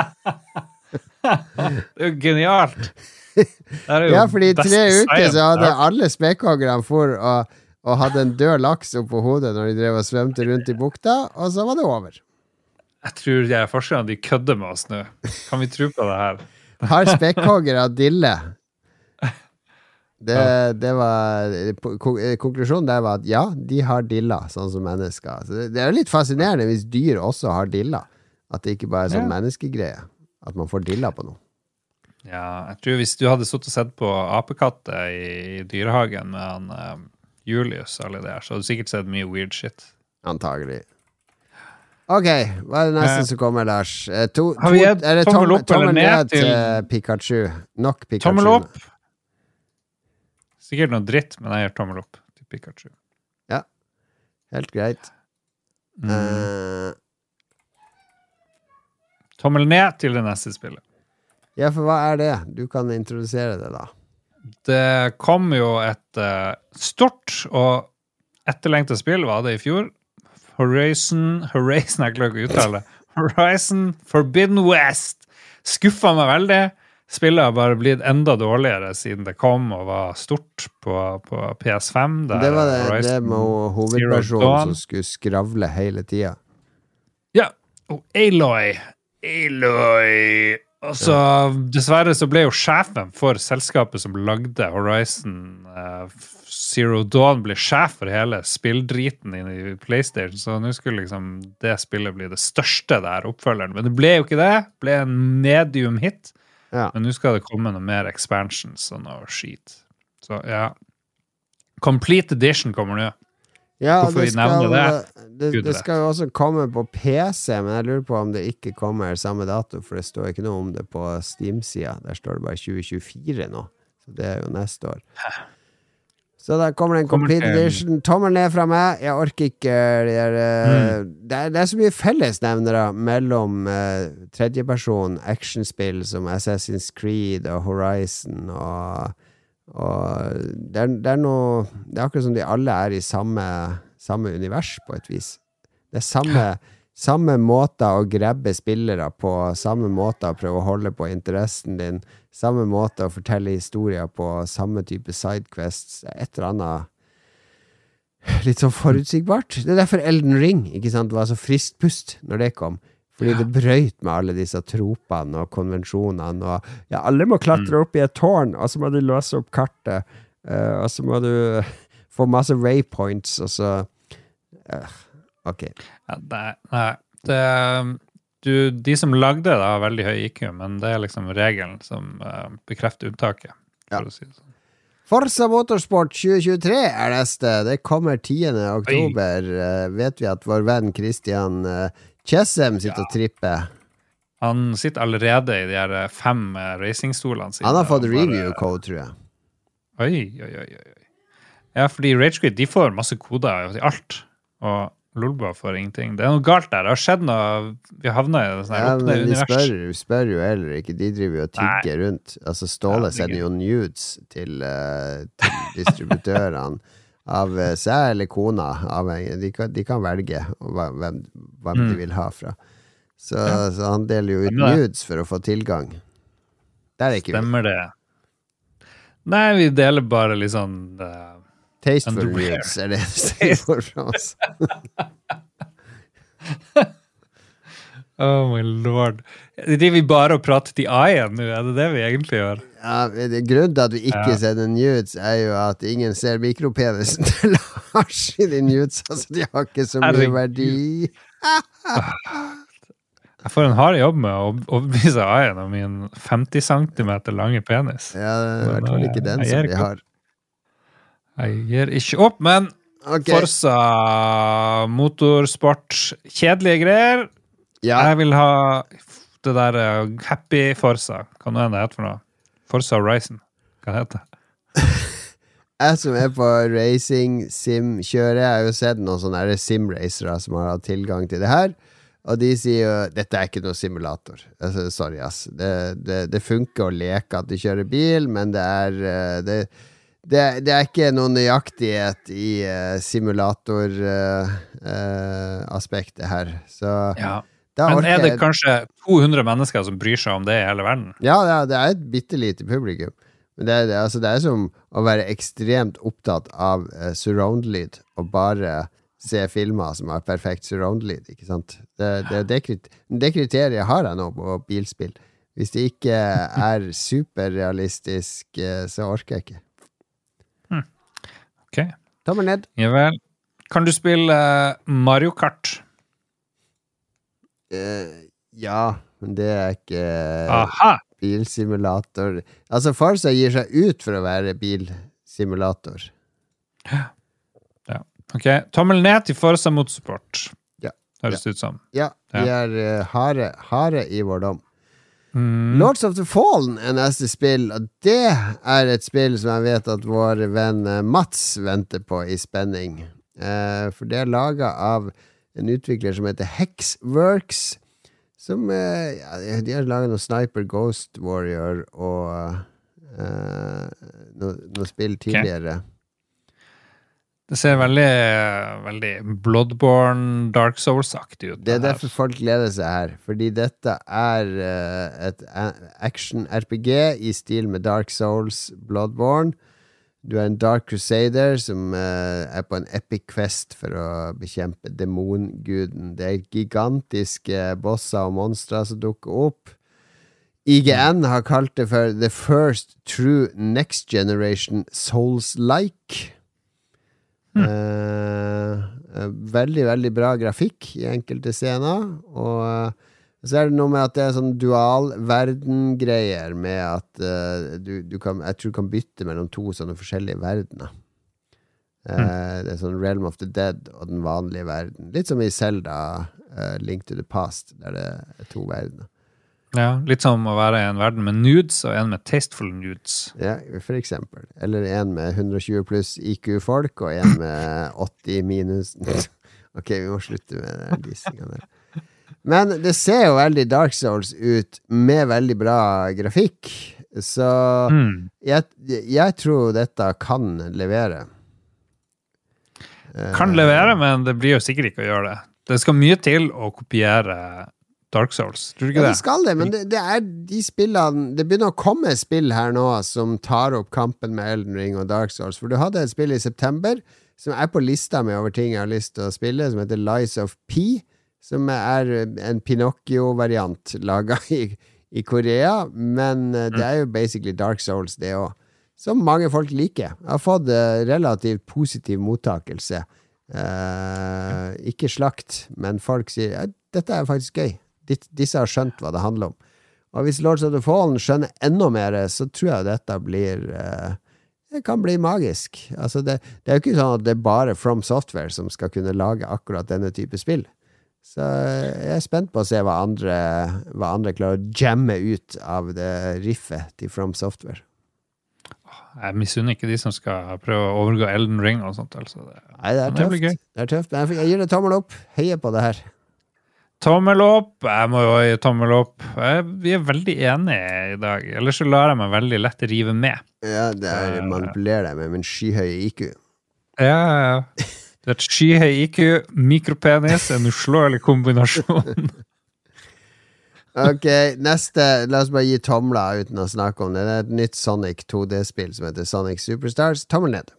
Det er jo genialt! Det er jo Ja, fordi i tre uker så hadde alle spekkhoggerne for og, og hadde en død laks oppå hodet når de drev og svømte rundt i bukta, og så var det over. Jeg tror de forskerne de kødder med oss nå. Kan vi tro på det her? Har spekkhoggere dille? Det, det var Konklusjonen der var at ja, de har dilla, sånn som mennesker. Så det, det er jo litt fascinerende hvis dyr også har dilla. At det ikke bare er sånn Ja. menneskegreie. At man får dilla på noe. Ja, jeg tror Hvis du hadde sittet og sett på apekatter i, dyrehagen med han eh, Julius, alle det her, så hadde du sikkert sett mye weird shit. Antagelig. Ok, hva er det neste Eh, som kommer, Lars? Eh, To, har vi to, gitt tommel tommel, opp eller ned til til- Pikachu? Nok Pikachu. Tommel opp! Sikkert noe dritt, men jeg gir tommel opp til Pikachu. Ja. Helt greit. Mm. Uh, Tommel ned til det neste spillet. ja, for hva er det? Du kan introdusere det, da. Det kom jo et uh, stort og etterlengta spill, var det i fjor. Horizon Horizon, jeg klarer ikke å uttale det. Horizon Forbidden West. Skuffa meg veldig. Spillet har bare blitt enda dårligere siden det kom og var stort på, på PS5. der Det var det, det med hovedpersonen som skulle skravle hele tida. Ja, og Aloy. Aloy. Altså, dessverre så ble jo sjefen for selskapet som lagde Horizon eh, Zero Dawn, ble sjef for hele spilldriten i PlayStation, så nå skulle liksom det spillet bli det største der, oppfølgeren. Men det ble jo ikke det. Det ble en medium hit. Ja. Men nå skal det komme noe mer expansions og noe skit. Så ja. Complete edition kommer nå. Ja, Hvorfor det vi nevner skal, det, Gud det skal jo også komme på PC, men jeg lurer på om det ikke kommer samme dato, for det står ikke noe om det på Steam-sida. Der står det bare 2024 nå, så det er jo neste år. Så der kommer det en complete edition. Tommel ned fra meg. Jeg orker ikke det er, mm. det, er, det er så mye fellesnevnere mellom uh, tredjeperson actionspill som Assassin's Creed og Horizon og og det er, det er noe Det er akkurat som de alle er i samme, samme univers, på et vis. Det er samme, samme måte å grabbe spillere på, samme måte å prøve å holde på interessen din, samme måte å fortelle historier på, samme type sidequests. Et eller annet litt sånn forutsigbart. Det er derfor Elden Ring ikke sant, var så friskt pust når det kom. Fordi det brøyt med alle disse tropene og konvensjonene. Og ja, alle må klatre opp i et tårn, og så må du låse opp kartet. eh, og så må du få masse waypoints, og så eh, Ok. Ja, nei, nei. Det, du, de som lagde det, har veldig høy IQ, men det er liksom regelen som uh, bekrefter unntaket. Ja. Å si det sånn. Forza Motorsport 2023 er neste. Det kommer 10. oktober. Uh, vet vi at vår venn Christian uh, Chessem sitter og tripper. Han sitter allerede i de her fem racingstolene sine. Han har fått review code, tror jeg. Oi, oi, oi, oi. Ja, fordi Ragequit de får masse koder i alt, og Lolbua får ingenting. Det er noe galt der. Det har skjedd noe Vi havna i et sånt her Ja, åpne univers. spør, spør jo heller ikke. De driver jo og tigger rundt. Altså Ståle Ja, er sender jo nudes til, uh, til distributørene av eh, seg eller kona, avhengig. De kan, de kan velge hvem, hvem, mm. de vil ha fra. Så, Ja. så han deler jo ut Stemmer det. nudes for å få tilgang. Der er ikke vi. Stemmer det. Nei, vi deler bare litt sånn eh, Tasteful nudes er det vi får fra oss. Oh my lord. Driver vi bare og prater til AI-en nå? Er det det vi egentlig gjør? Ja, Grunnen til at vi ikke Ja. sender nudes, er jo at ingen ser mikropenisen til Lars i de nudes. Altså, de har ikke så mye verdi. Jeg får en hard jobb med å overbevise AI-en om min 50 cm lange penis. Ja, det i hvert fall ikke den som de har. Jeg gir ikke opp, men okay. Forsa motorsport, kjedelige greier. ja, Jeg vil ha det der eh, Happy Forsa. Hva nå enn det heter for noe. Forsa Horizon. Hva det heter jeg som er på racing sim-kjøret, jeg har jo sett noen sånne sim-racere som har hatt tilgang til det her. Og de sier jo dette er ikke noe simulator. Altså, sorry, ass. Det, det, det funker å leke at du kjører bil, men det er eh, det, det, det er ikke noen nøyaktighet i uh, simulator-aspektet her. Så Ja. Men er det kanskje 200 mennesker som bryr seg om det i hele verden? Ja, ja, det er et bitte lite publikum. Men det er, det, altså, det er som å være ekstremt opptatt av uh, surround-lyd og bare se filmer som har perfekt surround-lyd. Ikke sant? Det, det, det, det kriteriet har jeg nå på bilspill. Hvis det ikke er superrealistisk, eh, så orker jeg ikke. Ok, Tommel ned. ja vel. Kan du spille eh, Mario Kart? Eh, ja, men det er ikke Aha! bilsimulator. Altså, Farsa gir seg ut for å være bilsimulator. Ja. Ok, Tommel ned til Farsa mot support, Ja. Høres det ut som. Ja, vi er eh, harde, harde i vår dom. Mm. Lords of the Fallen er neste spill, og det er et spill som jeg vet at vår venn eh, Mats venter på i spenning. Eh, for det er laga av en utvikler som heter Hexworks. Som eh, ja, De har laga noe Sniper Ghost Warrior og eh, noe, noe spill tidligere. Det ser veldig, veldig Bloodborne, Dark Souls-aktig ut. Det er her. derfor folk gleder seg her. Fordi dette er eh, et action-RPG i stil med Dark Souls, Bloodborne. Du er en Dark Crusader som eh, er på en epic quest for å bekjempe demonguden. Det er gigantiske bosser og monstre som dukker opp. IGN har kalt det for The First True Next Generation Souls-like. Eh, eh, veldig, veldig bra grafikk i enkelte scener. Og eh, så er det noe med at det er sånn dual-verden-greier med at eh, du, du kan Jeg tror du kan bytte mellom to sånne forskjellige verdener. Mm. Det er sånn Realm of the Dead og den vanlige verden. Litt som i Zelda uh, Link to the Past, der det er to verdener. Ja, litt som å være i en verden med nudes og en med tasteful nudes. Ja, for eksempel. Eller en med 120 pluss IQ-folk, og en med 80 minus Ok, vi må slutte med den dissinga der. Men det ser jo veldig Dark Souls ut, med veldig bra grafikk. Så Mm. jeg, jeg tror dette kan levere. Kan levere, men det blir jo sikkert ikke å gjøre det. Det skal mye til å kopiere Dark Souls. Tror du Ja, ikke det det? skal det, men det, det er de spillene Det begynner å komme spill her nå som tar opp kampen med Elden Ring og Dark Souls. For du hadde et spill i september som er på lista med over ting jeg har lyst til å spille, som heter Lies of P. Som er en Pinocchio-variant laga i, i Korea. Men eh, det er jo basically Dark Souls, det òg. Som mange folk liker. Jeg har fått eh, relativt positiv mottakelse. Eh, ikke slakt, men folk sier ja, dette er faktisk gøy. Disse har skjønt hva det handler om. Og hvis Lords of the Fallen skjønner enda mer, så tror jeg dette blir eh, Det kan bli magisk. Altså det, det er jo ikke sånn at det er bare From Software som skal kunne lage akkurat denne type spill. Så eh, jeg er spent på å se hva andre, hva andre klarer å jamme ut av det riffet til From Software. Jeg misunner ikke de som skal prøve å overgå Elden Ring og sånt. Altså. Det- Nei, det er det. Det er tøft. Jeg gir det tommel opp. Heier på det her. Tommel opp. Jeg må jo gi tommel opp. Jeg, vi er veldig enige i dag. Ellers så lar jeg meg veldig lett rive med. Ja, det er Eh, manipulerer deg med min skyhøye IQ. Ja, ja, ja. Du vet, skyhøy IQ, mikropenis, en uslåelig kombinasjon. Ok, neste La oss bare gi tomler uten å snakke om det. Det er et nytt Sonic 2D-spill som heter Sonic Superstars. Tommel ned.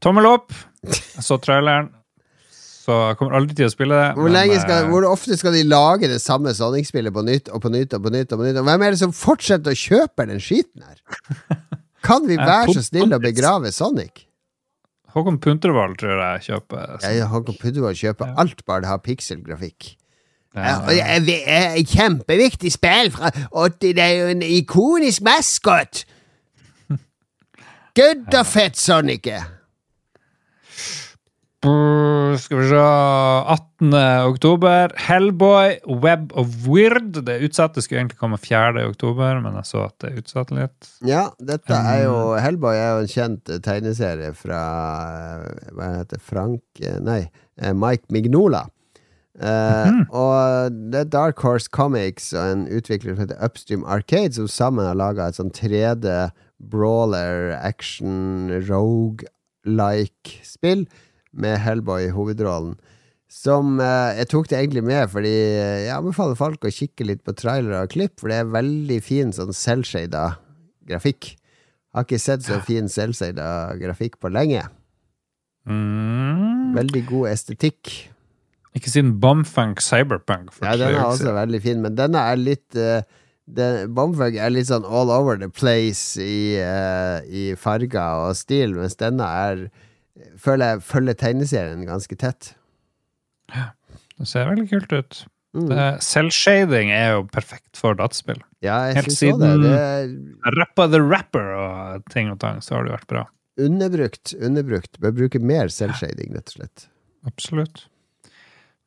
Tommel opp. Jeg så traileren. Så jeg kommer aldri til å spille det. Hvor, men, skal, eh, hvor ofte skal de lage det samme Sonic-spillet på nytt og på nytt og på nytt? Og på nytt? Og hvem er det som fortsetter å kjøpe den skiten her? Kan vi Eh, være så snille å begrave Sonic? Håkon Puntervold tror jeg kjøper. Så. Ja, Håkon puttet kjøper kjøpe alt bare det har pikselgrafikk. Ja, Ja, kjempeviktig spill, fra, og det er jo en ikonisk maskot! Good og fett Sonic Skal vi se 18. oktober. Hellboy, Web of Weird. Det er utsatt. Det skulle egentlig komme 4. oktober, men jeg så at det er utsatt litt. Ja, dette er jo Hellboy er jo en kjent eh, tegneserie fra eh, Hva heter Frank eh, Nei, Mike Mignola. Eh, Og det er Dark Horse Comics og en utvikler som heter Upstream Arcade, som sammen har laga et sånn 3D brawler, action, rogue-like spill med Hellboy i hovedrollen. Som eh, Jeg tok det egentlig med fordi eh, jeg anbefaler folk å kikke litt på trailere og klipp, for det er veldig fin sånn selvshada grafikk. Har ikke sett så fin selvshada grafikk på lenge. Mm. Veldig god estetikk. Ikke siden Bumfunk Cyberpunk. Ja, den er også veldig fin, men denne er litt uh, Bomfug er litt sånn all over the place i, uh, i farger og stil, mens denne er Føler jeg følger tegneserien ganske tett. Ja. Det ser veldig kult ut. Mm. Selvshading er jo perfekt for dataspill. Ja, jeg Helt det. siden- Det er Rappa the Rapper og ting og tang, så har det vært bra. underbrukt. Underbrukt. Bør bruke mer selvshading, rett og slett. Absolutt.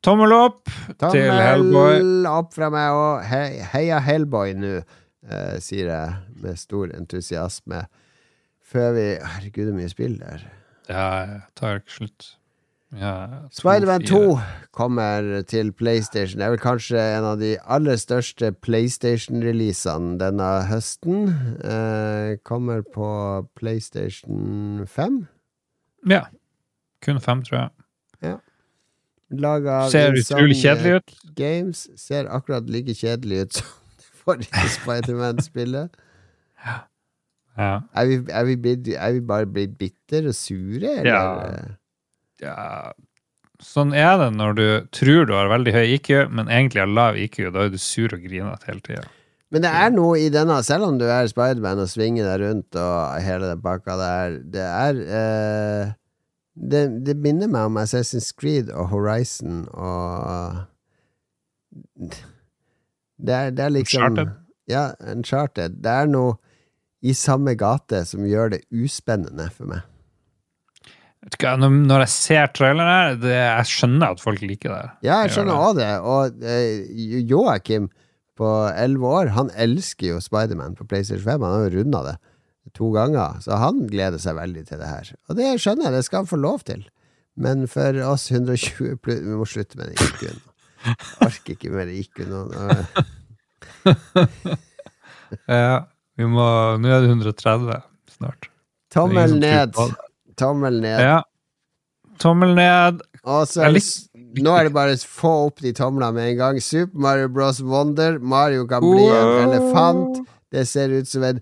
tommel opp til Hellboy. Tommel opp fra meg og he heia Hellboy nå, eh, sier jeg med stor entusiasme. Før vi Herregud, så mye spill der. Ja, jeg tar ikke slutt. Spider-Man Spiderman 2 kommer til PlayStation. Det er vel kanskje en av de aller største PlayStation-releasene denne høsten. Eh, kommer på PlayStation 5. Ja. Kun fem, tror jeg. Laga av Ser utrolig kjedelig ut. Games. Ser akkurat like kjedelig ut som det forrige Spiderman-spillet. Ja. Er vi, er, vi blitt, er vi bare blitt bitter og sure, eller? Ja. ja. Sånn er det når du tror du har veldig høy IQ, men egentlig har lav IQ. Da er du sur og grinete hele tida. Men det er noe i denne, selv om du er Spiderman og svinger deg rundt og hele den pakka der, det er eh, det, det minner meg om Assassin's Creed og Horizon og Det er, det er liksom Uncharted? Ja, Uncharted. Det er noe i samme gate som gjør det uspennende for meg. Når jeg ser traileren her, det, jeg skjønner at folk liker det. Ja, jeg skjønner òg det. Og eh, Joakim på elleve år, han elsker jo Spiderman på PlayStation 5. Han har jo runda det to ganger, så han gleder seg veldig til det her. Og det skjønner jeg, det skal han få lov til. Men for oss 120 pluss Vi må slutte med det IQ-en. Orker ikke mer IQ. Nå- Ja, vi må, nå er det 130 snart. Tommel er ned. Tommel ned. Ja. Tommel ned. Også, er nå er det bare å få opp de tomlene med en gang. Super Mario Bros. Wonder. Mario kan bli en elefant. Det ser ut som en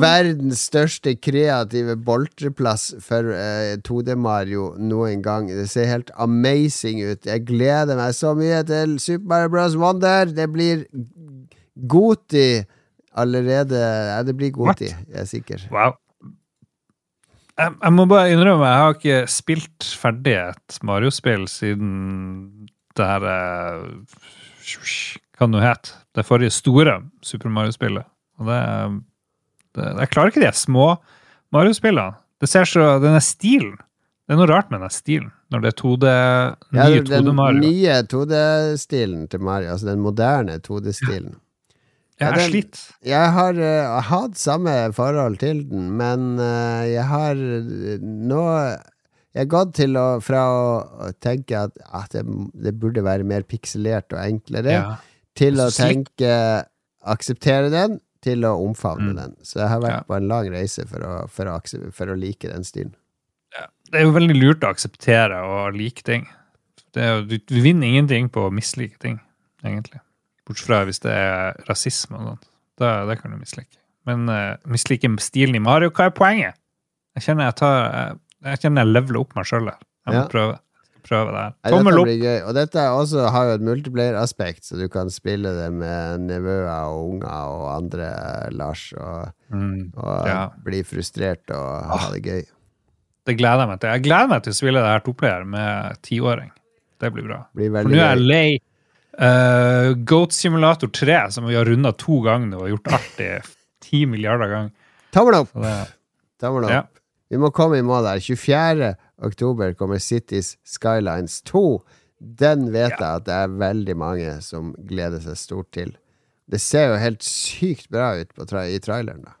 verdens største kreative boltreplass for eh, 2D-Mario noen gang. Det ser helt amazing ut. Jeg gleder meg så mye til Super Mario Bros. Wonder. Det blir Goti allerede Ja, det blir Goti, jeg er sikker. Wow. Jeg, jeg må bare innrømme, jeg har ikke spilt ferdig et Mario-spill siden det her eh, Hva det nå het? Det forrige store Super Mario-spillet. Og det, det Jeg klarer ikke de små Mario-spillene. Det ser så Denne stilen Det er noe rart med den stilen, når det er 2D, Ja, nye den 2D-Mario. nye 2D-stilen til Mario, altså den moderne 2D-stilen. Ja, Ja, jeg er slitt. Jeg har uh, hatt samme forhold til den, men uh, jeg har nå Jeg har gått til å, fra å tenke at, at det, det burde være mer pikselert og enklere, Ja. til å tenke akseptere den, til å omfavne Mm. den. Så jeg har vært Ja. på en lang reise for å, for, å, for å like den stilen. Det er jo veldig lurt å akseptere og like ting. Det er, du, du vinner ingenting på å mislike ting, egentlig. Bortsett fra hvis det er rasisme og sånt. Da, det kan du mislike. Men uh, mislike stilen i Mario, hva er poenget? Jeg kjenner jeg tar Jeg, jeg kjenner jeg leveler opp meg sjøl her. Jeg må Ja. prøve. Prøve det her. Tommel opp. gøy. Og dette også, har jo et multiplayer-aspekt, så du kan spille det med nevøer og unger og andre, Lars, og, Mm, og Ja. bli frustrert og ha det gøy. det gleder jeg meg til. Jeg gleder meg til å spille det her toplayer med tiåring. Det blir bra. Blir For nå er jeg lei uh, Goat Simulator 3, som vi har runda to ganger nå og gjort artig ti milliarder ganger. Tommel opp! Det, Tommel opp. Ja. Vi må komme i mål der. 24. oktober kommer Cities Skylines 2. Den vet jeg at det er veldig mange som gleder seg stort til. Det ser jo helt sykt bra ut på tra i traileren, da.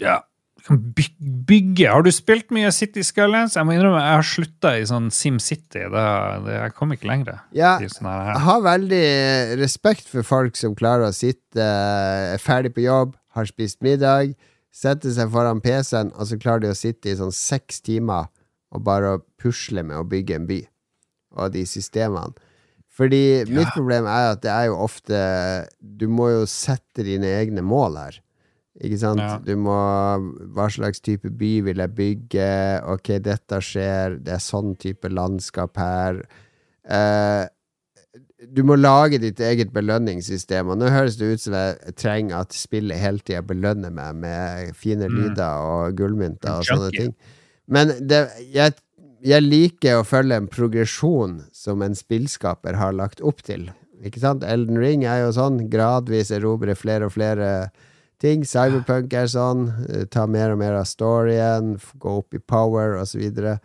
ja. Kan by- bygge. Har du spilt mye City Skylines? Jeg må innrømme, jeg har slutta i sånn SimCity. Jeg kom ikke lenger. Ja, jeg har veldig respekt for folk som klarer å sitte, er ferdig på jobb, har spist middag, setter seg foran PC-en, og så klarer de å sitte i sånn seks timer og bare pusle med å bygge en by. Og de systemene. Fordi mitt problem er at det er jo ofte Du må jo sette dine egne mål her. Ikke sant? Ja. Du må Hva slags type by vil jeg bygge? Ok, dette skjer. Det er sånn type landskap her. Uh, du må lage ditt eget belønningssystem. Og nå høres det ut som jeg trenger at spillet hele tida belønner meg med fine Mm. lyder og gullmynter og sånne ting. Men det, jeg, jeg liker å følge en progresjon som en spillskaper har lagt opp til. Ikke sant? Elden Ring er jo sånn. Gradvis erobre flere og flere ting. Cyberpunk er sånn. eh, Ta mer og mer av storyen. Gå opp i power, og så videre.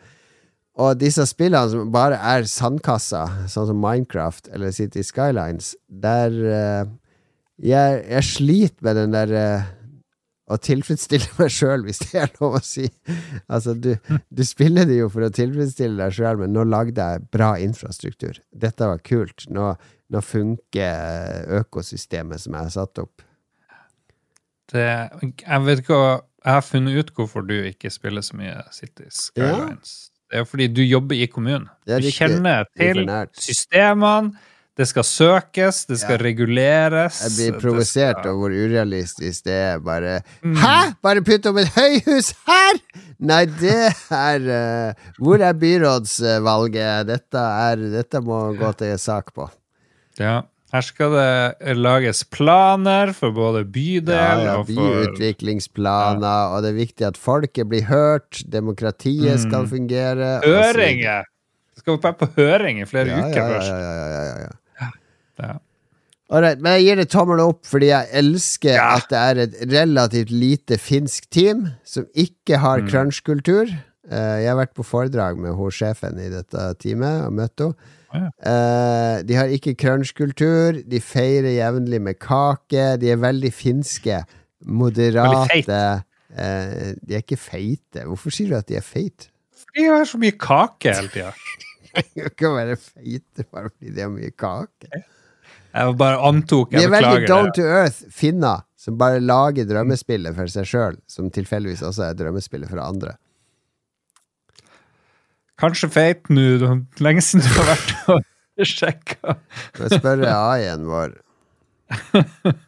Og disse spillene som bare er sandkasser, sånn som Minecraft eller City Skylines, der uh, jeg, jeg sliter med den der uh, å tilfredsstille meg sjøl, hvis det er lov å si. Altså, du, du spiller det jo for å tilfredsstille deg sjøl, men nå lagde jeg bra infrastruktur. Dette var kult. Nå, nå funker økosystemet som jeg har satt opp. Det, jeg vet ikke Jeg har funnet ut hvorfor du ikke spiller så mye City Skylines. Det er fordi du jobber i kommunen. Du riktig. kjenner er til systemene. Det skal søkes, det skal Ja. reguleres. Jeg blir provosert skal- over hvor urealistisk det er. Bare Mm. Hæ?! Bare putt opp et høyhus her?! Nei, det er uh, Hvor er byrådsvalget? Dette, er, dette må gå til sak på. Ja. Her skal det lages planer for både bydel Ja, ja, byutviklingsplaner, og det er viktig at folket blir hørt. Demokratiet skal Mm. fungere. så videre. høringer! Det skal være på høring i flere Ja, uker ja, ja, først. ja, ja, ja, ja, ja. Ja. Alright, men jeg gir det tommel opp fordi jeg elsker Ja. at det er et relativt lite finsk team som ikke har Mm. crunch-kultur. Eh, jeg har vært på foredrag med hun sjefen i dette teamet og møtt henne. Eh, de har ikke crunch-kultur. De feirer jevnlig med kake. De er veldig finske. Moderate. Eh, de er ikke feite. Hvorfor sier du at de er feite? De har så mye kake hele tida. De kan være feite bare fordi de har mye kake. Jeg bare antok. De Jeg er veldig down to earth finner, som bare lager drømmespillet for seg sjøl, som tilfeldigvis også er drømmespillet for andre. Kanskje feit nå. det Lenge siden du har vært og sjekka. Må spørre AI-en vår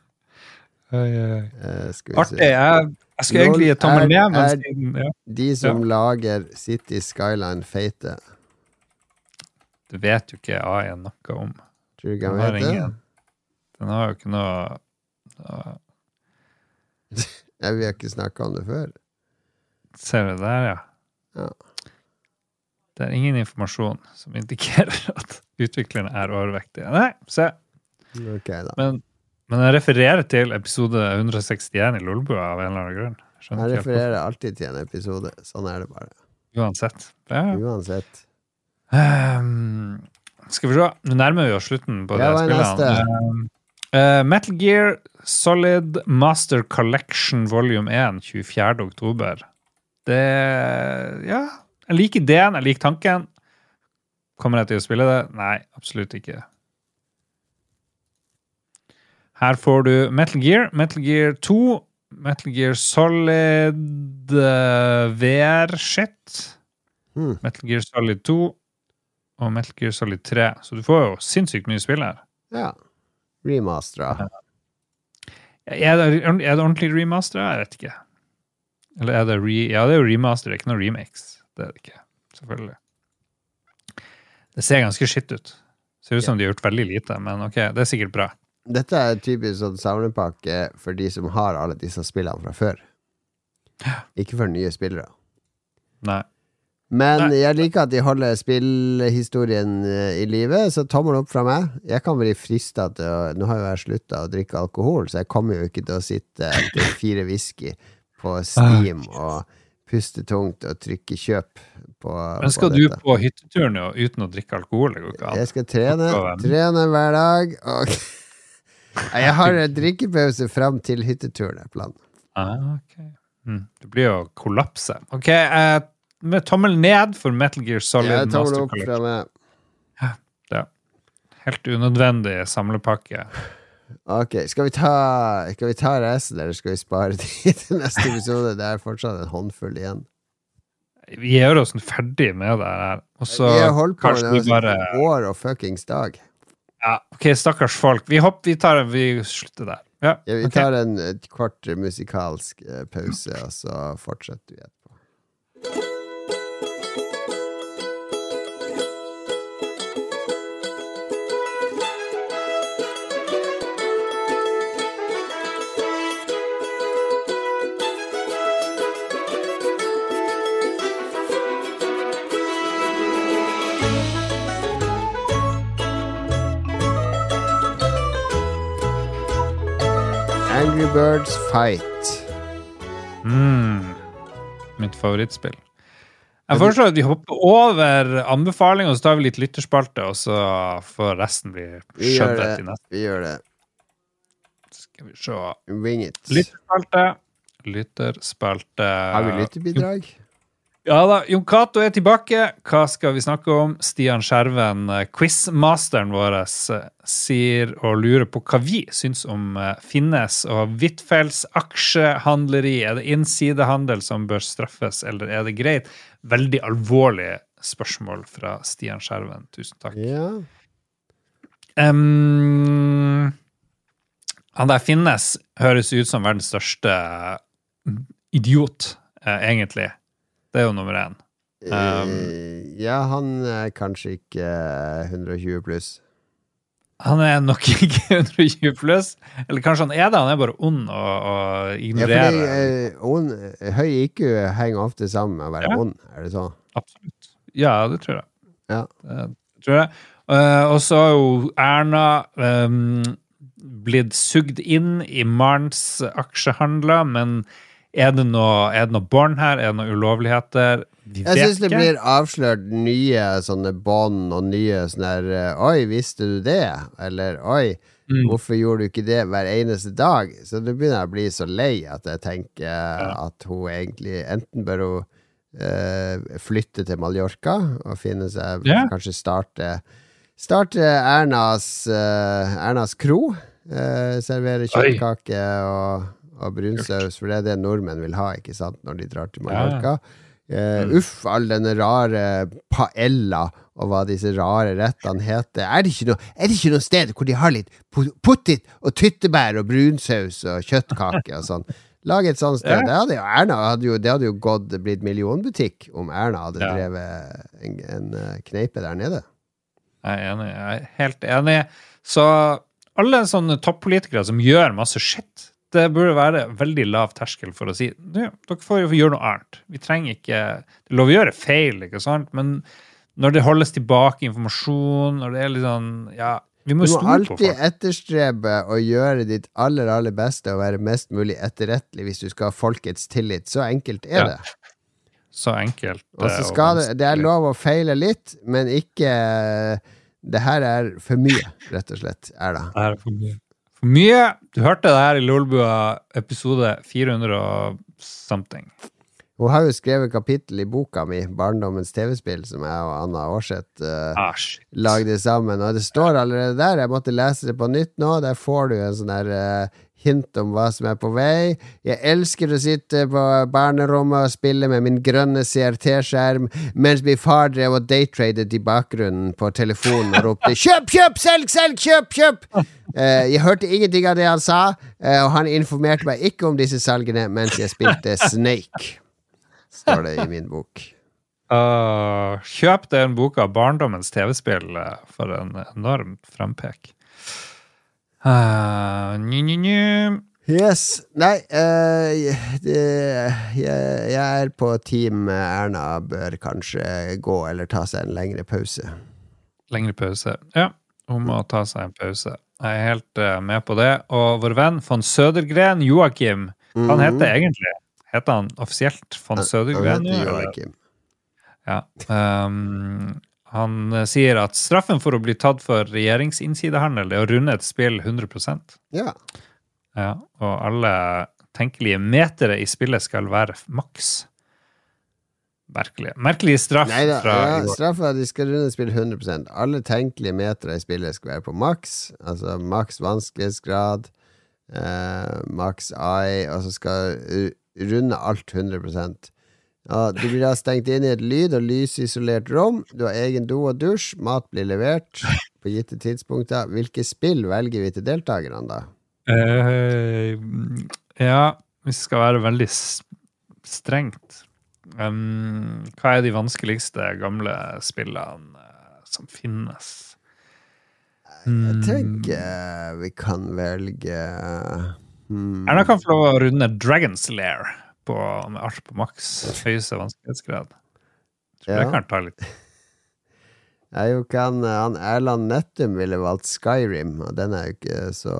eh, Artig. Jeg, jeg skulle egentlig gi tommel ned, men siden ja, De som lager City Skyline feite, Det vet jo ikke AI-en noe om. tror du han vet det? Den har jo ikke noe Jeg Ja, vi har ikke snakka om det før. Ser du der, ja. Ja. Det er ingen informasjon som indikerer at utviklerne er overvektige. Nei, se. Okay. Men, men jeg refererer til episode 161 i Lolbua av en eller annen grunn. Skjønner Jeg refererer alltid til en episode. Sånn er det bare. Uansett. Ja. Uansett. Um, skal vi se, nå nærmer vi oss slutten på det spillet. Eh, Metal Gear Solid Master Collection volume 1 24. oktober. Det Ja, jeg liker ideen, jeg liker tanken. Kommer jeg til å spille det? Nei, absolutt ikke. Her får du Metal Gear, Metal Gear 2, Metal Gear Solid uh, VR-shit. Mm. Metal Gear Solid 2 og Metal Gear Solid 3. Så du får jo sinnssykt mye spill her. Ja. Remastera. Er det, er det ordentlig remastera? Jeg vet ikke. Eller er det re... Ja, det er jo remaster, det er ikke noe remakes. Det er det ikke. Selvfølgelig. Det ser ganske skitt ut. Ser ut som de har gjort veldig lite, men ok, det er sikkert bra. Dette er typisk sånn samlepakke for de som har alle disse spillene fra før. Ikke for nye spillere. Nei. Men Nei. jeg liker at de holder spillhistorien eh, i live, så tommel opp fra meg. Jeg kan bli frista til å Nå har jo jeg slutta å drikke alkohol, så jeg kommer jo ikke til å sitte etter fire whisky på Steam og puste tungt og trykke kjøp på, Men skal på du på hyttetur nå uten å drikke alkohol? Jeg skal trene, trene hver dag. Og jeg har en drikkepause fram til hytteturen er planen. Ah, ok. Mm. Det blir jo kollapse. Ok, eh, med tommel ned for Metal Gear Solid Jeg tommel Master opp Collection. fra meg. Ja. Helt unødvendig samlepakke. Ok, skal vi ta Skal vi ta resten, eller skal vi spare de til neste episode? Det er fortsatt en håndfull igjen. Vi gjør oss ferdig med det her. Og så vi har holdt på med det bare år og fuckings dag. ja, Ok, stakkars folk. Vi hopper, vi tar Vi slutter der. Ja, Ja, vi tar en et kort musikalsk eh, pause, og så fortsetter vi etterpå. Angry Birds Fight. Mm, mitt favorittspill. Jeg foreslår at vi hopper over anbefaling, og så tar vi litt lytterspalte, og så får resten bli skjøvet i neste. Vi gjør det. Skal vi se. Wing it. Lytterspalte. Lytterspalte. Har vi lyttebidrag? Ja da, Jon Cato er tilbake. Hva skal vi snakke om? Stian Skjerven, eh, quizmasteren vår, eh, sier og lurer på hva vi syns om eh, Finnes og Huitfeldts aksjehandleri. Er det innsidehandel som bør straffes, eller er det greit? Veldig alvorlig spørsmål fra Stian Skjerven. Tusen takk. Ja. Um, han der Finnes høres ut som verdens største idiot, egentlig. Det er jo nummer én. Um, Eh, ja, han er kanskje ikke eh, 120 pluss. Han er nok ikke 120 pluss. Eller kanskje han er det, han er bare ond og, og Ja, fordi eh, ond, høy IQ henger ofte sammen med å være Ja. ond, er det sånn? Absolutt. Ja, det tror jeg. Ja. Det tror jeg. Uh, og så har jo Erna um, blitt sugd inn i Marens aksjehandler, men er det noe, er det noe bånd her? Er det noen ulovligheter? De Jeg syns det blir avslørt nye sånne bånd og nye sånne der eh, Oi, visste du det? Eller oi, Mm. hvorfor gjorde du ikke det hver eneste dag? Så det begynner jeg å bli så lei at jeg tenker at hun egentlig enten bør hun eh, flytte til Mallorca og finne seg yeah. Kanskje starte Starte Ernas uh, Ernas kro. eh, servere kjøttkake og, og brunsaus, for det er det nordmenn vil ha ikke sant, når de drar til Mallorca. Uh, uff, all denne rare paella og hva disse rare rettene heter. Er det ikke noe, er det ikke noe sted hvor de har litt po- pottit og tyttebær og brunsaus og kjøttkake og sånn? Lag et sånt sted. Ja. Det hadde jo Erna hadde jo, det hadde jo gått, blitt millionbutikk om Erna hadde Ja. drevet en, en eh, kneipe der nede. Jeg er enig. Jeg er helt enig. Så alle sånne toppolitikere som gjør masse shit, det burde være veldig lav terskel for å si «Du, dere får jo gjøre noe annet. Vi trenger ikke Det er lov å gjøre feil, ikke sant, men når det holdes tilbake informasjon, når det er litt sånn Ja, vi må Du må alltid etterstrebe å gjøre ditt aller, aller beste og være mest mulig etterrettelig hvis du skal ha folkets tillit. Så enkelt er Ja. det. Så enkelt. Og så skal og det, det er lov å feile litt, men ikke Det her er for mye, rett og slett. Er det. Det her er for mye. For mye. Du hørte det her i Lolbua episode 400 og something. Hun har jo skrevet kapittel i boka mi, 'Barndommens TV-spill', som jeg og Anna Aarseth uh, Ah, lagde sammen. Og det står allerede der. Jeg måtte lese det på nytt nå. Der får du en sånn der eh, hint om hva som er på vei. Jeg elsker å sitte på barnerommet og spille med min grønne CRT-skjerm, mens min far drev og daytradet i bakgrunnen på telefonen og ropte 'kjøp, kjøp, selg, selg, kjøp, kjøp'! Uh, jeg hørte ingenting av det han sa, uh, og han informerte meg ikke om disse salgene mens jeg spilte Snake. Står det i min bok. Uh, kjøp den boka 'Barndommens TV-spill' eh, for en enormt frempek. Uh, nye, nye, nye. Yes. Nei, uh, det, jeg, jeg er på team Erna bør kanskje gå eller ta seg en lengre pause. Lengre pause. Ja, hun må ta seg en pause. Jeg er helt uh, med på det. Og vår venn von Sødergren, Joakim, han Mhm. heter egentlig Heter han offisielt von Han Sødergren? heter nå, eller? Joakim. Ja. Um, han eh, sier at straffen for å bli tatt for regjeringsinnsidehandel er å runde et spill 100% Ja. ja, Og alle tenkelige metere i spillet skal være maks. Merkelig. Merkelig straff Nei da, fra ja, straffa er at de skal runde spill 100% Alle tenkelige metere i spillet skal være på maks. Altså maks vanskelighetsgrad, eh, maks AI, og så skal ru- runde alt 100 ja, Du blir da stengt inn i et lyd- og lysisolert rom. Du har egen do og dusj. Mat blir levert på gitte tidspunkter. Hvilke spill velger vi til deltakerne, da? Uh, ja, hvis det skal være veldig strengt um, Hva er de vanskeligste gamle spillene eh, som finnes? Jeg tenker vi kan velge hmm. Erna kan få lov å runde Dragon's Lair på, med alt på maks. Høyeste vanskelighetsgrad. Tror Ja. det kan ta litt Jeg jo kan, han Erland Nettum ville valgt Skyrim, og den er jo ikke så,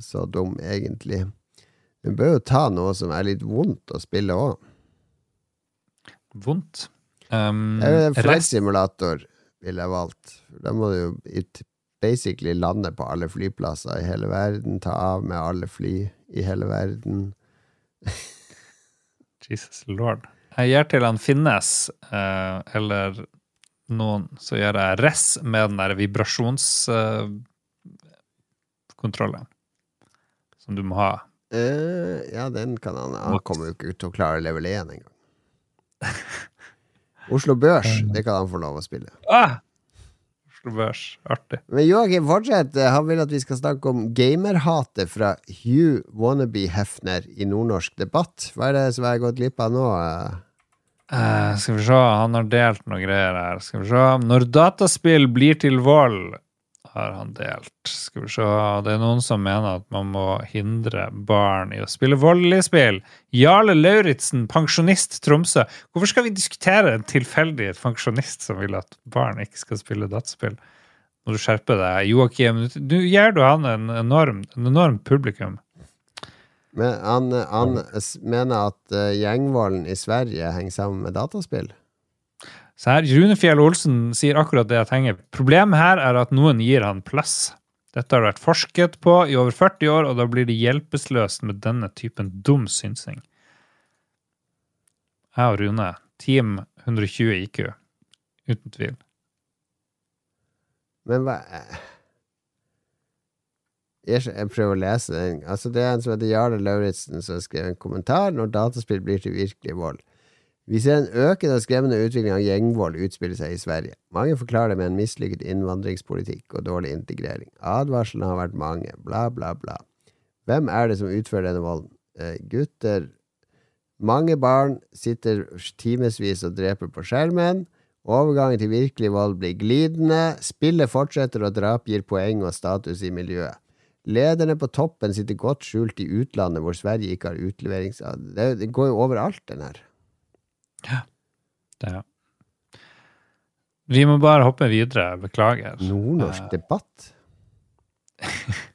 så dum, egentlig. Vi bør jo ta noe som er litt vondt å spille òg. vondt. Um, Flight-simulator ville jeg valgt. Da må du jo basically lande på alle flyplasser i hele verden, ta av med alle fly i hele verden. Jesus lord. Jeg gir til han finnes, eh, eller noen, så gjør jeg res med den der vibrasjonskontrollen. som du må ha. Uh, ja, den kan han Han kommer jo ikke til å klare level 1 engang. Oslo Børs, det kan han få lov å spille. Ah! Børs. Artig. Men Joakim, fortsett. Han vil at vi skal snakke om gamerhatet fra Hugh Wannabe Hefner i Nordnorsk debatt. Hva er det som jeg har gått glipp av nå? Uh, skal vi se, han har delt noen greier her. Skal vi se. Når dataspill blir til vold, har han delt. Skal vi se. Det er noen som mener at man må hindre barn i å spille volleyspill. Jarle Lauritzen, pensjonist Tromsø. Hvorfor skal vi diskutere en tilfeldig pensjonist som vil at barn ikke skal spille dataspill? Må du skjerpe deg. Joakim, nå gir du han en enorm, en enorm publikum. Men han, han mener at eh, gjengvolden i Sverige henger sammen med dataspill. Så her, Rune Fjell Olsen sier akkurat det jeg tenker. Problemet her er at noen gir han plass. Dette har vært forsket på i over 40 år, og da blir det hjelpeløst med denne typen dum synsing. Jeg og Rune, Team 120 IQ. Uten tvil. Men hva eh, jeg, prøver å lese den. Altså Det er en som heter Jarle Lauritzen som har en kommentar når dataspill blir til virkelig vold. Vi ser en økende og skremmende utvikling av gjengvold utspille seg i Sverige. Mange forklarer det med en mislykket innvandringspolitikk og dårlig integrering. Advarslene har vært mange, bla, bla, bla. Hvem er det som utfører denne volden? Eh, gutter Mange barn sitter timevis og dreper på skjermen. Overgangen til virkelig vold blir glidende. Spillet fortsetter, og drap gir poeng og status i miljøet. Lederne på toppen sitter godt skjult i utlandet, hvor Sverige ikke har utleverings... Det, det går jo overalt, den her. Det. Vi må bare hoppe videre. Beklager. Nordnorsk debatt?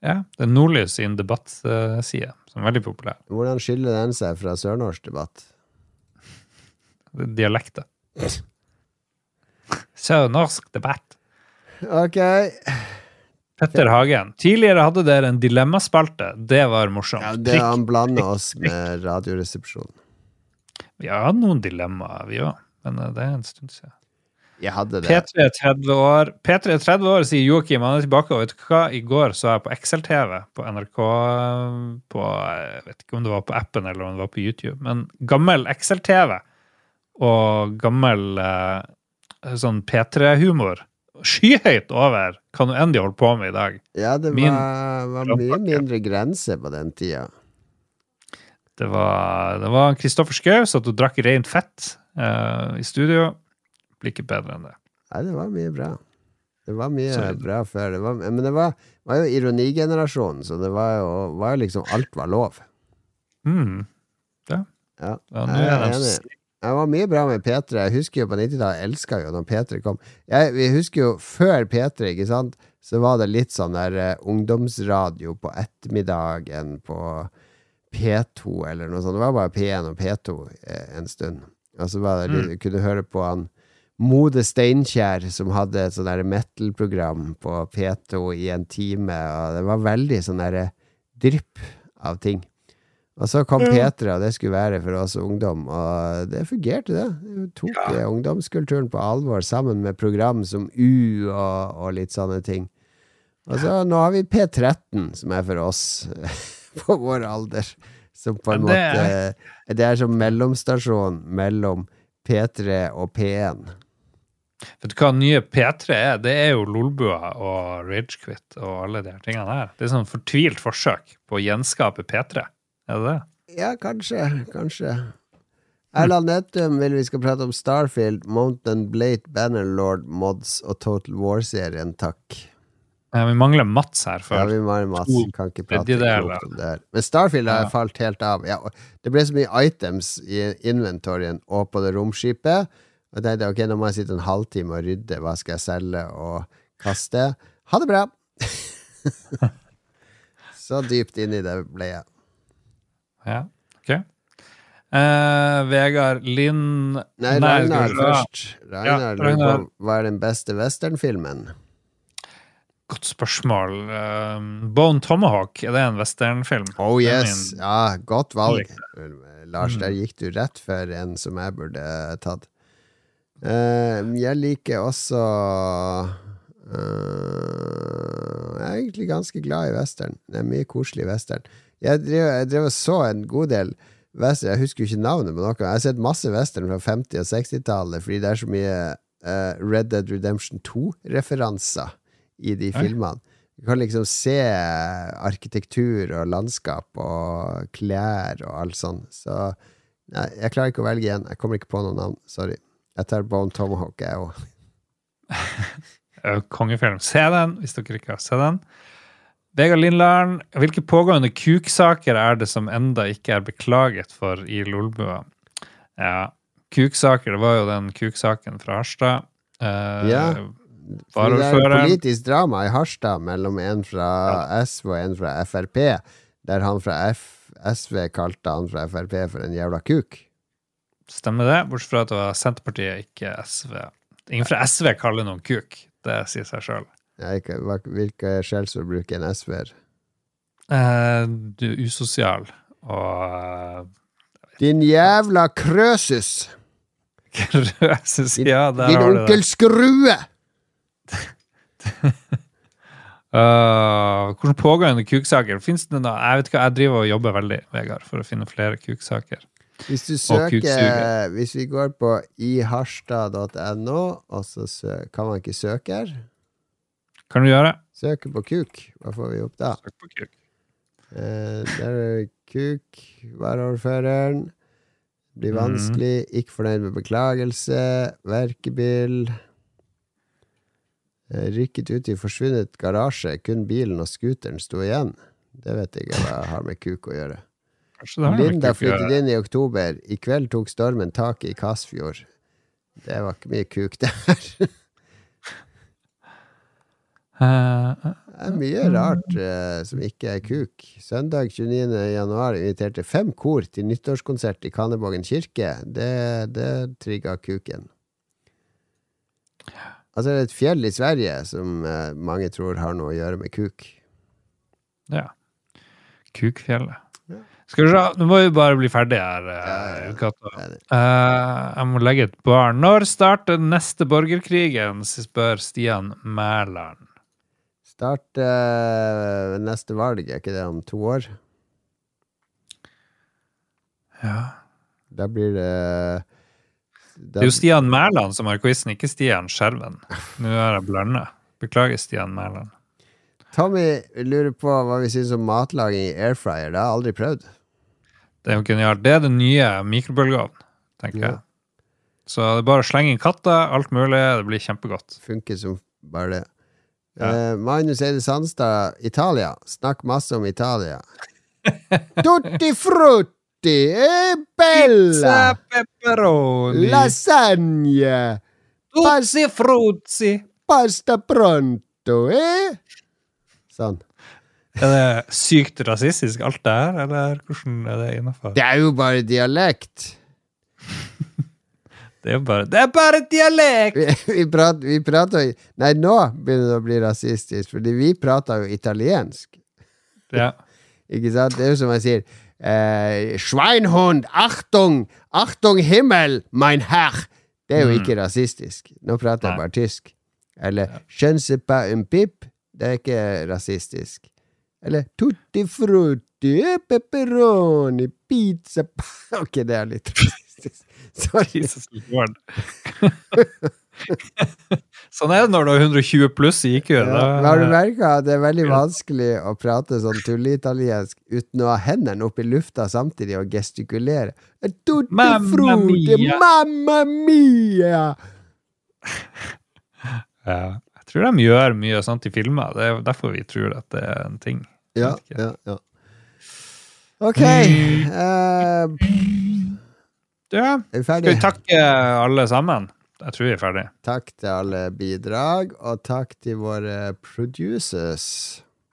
Ja, det er Nordlys sin debattside, som er veldig populær. Hvordan skiller den seg fra sørnorsk debatt? Er Dialekter. Sørnorsk debatt. Ok. Petter Hagen. Tidligere hadde dere en dilemmaspalte. Det var morsomt. Ja, det Han blander oss med Radioresepsjonen. Vi har hatt noen dilemmaer, vi òg. Men eh, det er en stund siden. Jeg hadde det. P3 er 30 år. P3 er 30 år, sier Joakim. Han er tilbake. Og vet du hva? I går så jeg på Excel-TV på NRK på Jeg vet ikke om det var på appen eller om det var på YouTube, men gammel Excel-TV og gammel eh, sånn P3-humor. Skyhøyt over hva nå enn de holder på med i dag. Ja, det var, var mye mindre grenser på den tida. Det var, det var Kristoffer Schou satt og drakk rent fett uh, i studio. Blir ikke bedre enn det. Nei, det var mye bra. Det var mye Så- bra før. Det var, men det var, var jo ironigenerasjonen, så det var jo, var jo liksom Alt var lov. Mm. Ja, Ja, nå jeg er de enig. Det var mye bra med P3. Jeg husker jo på 90-tallet, jeg elska jo når P3 kom. Jeg, vi husker jo før P3, ikke sant, så var det litt sånn der uh, ungdomsradio på ettermiddagen på P2 eller noe sånt. Det var bare P1 og P2 eh, en stund. Og så var det litt, kunne høre på han Mode Steinkjer, som hadde et sånn metal-program på P2 i en time, og det var veldig sånn derre drypp av ting. Og så kom mm. Petra, og det skulle være for oss ungdom, og det fungerte, det. Vi tok ja. ungdomskulturen på alvor, sammen med program som U og, og litt sånne ting. Og så nå har vi P13, som er for oss på vår alder. Som på en det måte Det er som mellomstasjon mellom P3 og P1. Vet du hva nye P3 er? Det er jo Lolbua og Ragequit og alle de her tingene her. Det er sånn fortvilt forsøk på å gjenskape P3. Er det det? Ja, kanskje. Kanskje. Erland Nettum vil vi skal prate om Starfield, Mountain Blade, Bannerlord, Mods og Total War-serien, takk. Ja, vi mangler Mats her Ja, før. vi mangler Mats kan ikke prate klokt om det her. Men Starfield har Ja. falt helt av. Ja, det ble så mye items i inventoryen og på det romskipet. Og jeg tenkte ok, nå må jeg sitte en halvtime og rydde. Hva skal jeg selge og kaste? Ha det bra! så dypt inni det ble jeg. Ja, ok. Uh, Vegard Lind Nei, Ragnar først. Ragnar ja, Ragnar. hva er den beste westernfilmen? Godt spørsmål. Eh, Bone Tomahawk, er det en westernfilm? Oh yes, ja, godt valg. Lars, Mm. der gikk du rett for en som jeg burde tatt. Uh, jeg liker også uh, Jeg er egentlig ganske glad i western. Det er mye koselig western. Jeg drev, jeg drev og så en god del western. Jeg husker jo ikke navnet på noe. Jeg har sett masse western fra 50- og 60-tallet fordi det er så mye uh, Red Dead Redemption 2-referanser i de filmene. Du kan liksom se arkitektur og landskap og klær og alt sånn. Så nei, jeg klarer ikke å velge igjen. Jeg kommer ikke på noe navn. Sorry. Jeg tar Bone Tomahawk, jeg òg. Eh, Kongefilm. Se den, hvis dere ikke har sett den. Vegard Lindland, hvilke pågående kuksaker er det som enda ikke er beklaget for i Lolbua? Ja, kuksaker, det var jo den kuksaken fra Harstad. Uh, Ja. Det er politisk drama i Harstad mellom en fra SV og en fra Frp, der han fra F SV kalte han fra Frp for en jævla kuk. Stemmer det, bortsett fra at det var Senterpartiet, ikke SV. Ingen fra SV kaller noen kuk. Det sier seg sjøl. Hvilke skjellsord bruker en SV-er? Eh, du er usosial og Din jævla krøsus! Krøsus, Ja, der Din har du det. onkel Skrue! Uh, hvordan pågående kuksaker? Finnes det noe? Jeg vet ikke, jeg driver og jobber veldig, Vegard, for å finne flere kuksaker. Hvis du søker. Hvis vi går på iharstad.no, og så sø kan man ikke søke her. Kan du gjøre? Søke på kuk. Hva får vi opp da? Søk på kuk. Uh, der er kuk, varaordføreren. Blir Mhm. vanskelig. Ikke fornøyd med beklagelse. Verkebil. Eh, rykket ut i forsvunnet garasje. Kun bilen og scooteren sto igjen. Det vet jeg ikke hva har med kuk å gjøre. Linda flyttet inn i oktober. I kveld tok stormen tak i Kasfjord. Det var ikke mye kuk der. Eh, eh, Det er mye rart uh, som ikke er kuk. Søndag 29. januar inviterte fem kor til nyttårskonsert i Kannevågen kirke. Det, det trigga kuken. Altså, det er et fjell i Sverige som eh, mange tror har noe å gjøre med kuk. ja. Kukfjellet. Ja. Skal vi se, nå må vi bare bli ferdig her. Ja, eh, ja. Det. Eh, jeg må legge et barn. Når starter neste borgerkrigen, spør Stian Mæland. Start eh, neste valg, er ikke det om to år? Ja. Da blir det Det er jo Stian Mæland som har quizen, ikke Stian Skjerven. Nå er jeg blanda. Beklager, Stian Mæland. Tommy lurer på hva vi syns om matlaging i air fryer. Det har jeg aldri prøvd. Det er jo genialt. Det er den nye mikrobølgeovnen, tenker Ja. jeg. Så det er bare å slenge inn katter, alt mulig. Det blir kjempegodt. Funker som bare det. Ja. Uh, Magnus Eide Sandstad, Italia. Snakk masse om Italia. Tutti frutti, e bella! pepperoni, Lasagne! Tutti frutti! Pasta pronto, eh? Sånn. Er det sykt rasistisk, alt det her, eller hvordan er det innafor? Det er jo bare dialekt. Det er bare Det er bare dialekt! Vi, vi, prat, vi prater Nei, nå begynner det å bli rasistisk, fordi vi prater jo italiensk. Ja. Ikke sant? Det er jo som jeg sier eh, Schweinhund, Achtung! Achtung Himmel, mein Herr! Det er jo Mm. ikke rasistisk. Nå prater jeg bare tysk. Eller ja. pas un pip. Det er ikke rasistisk. Eller tutti frutti, pepperoni, pizza Ok, det er litt rasistisk. Sorry. Sånn er det når du er 120 pluss i IQ. Ja, har du merka at det er veldig vanskelig å prate sånn tulleitaliensk uten å ha hendene opp i lufta samtidig og gestikulere? Tutti Mamma frutti, mia. mamma mia! Ja. Jeg tror de gjør mye sånt i filmer. Det er derfor vi tror at det er en ting. Ja, ja, ja. Ok. Eh, Ja. Skal vi takke alle sammen? Jeg tror vi er ferdige. Takk til alle bidrag, og takk til våre producers.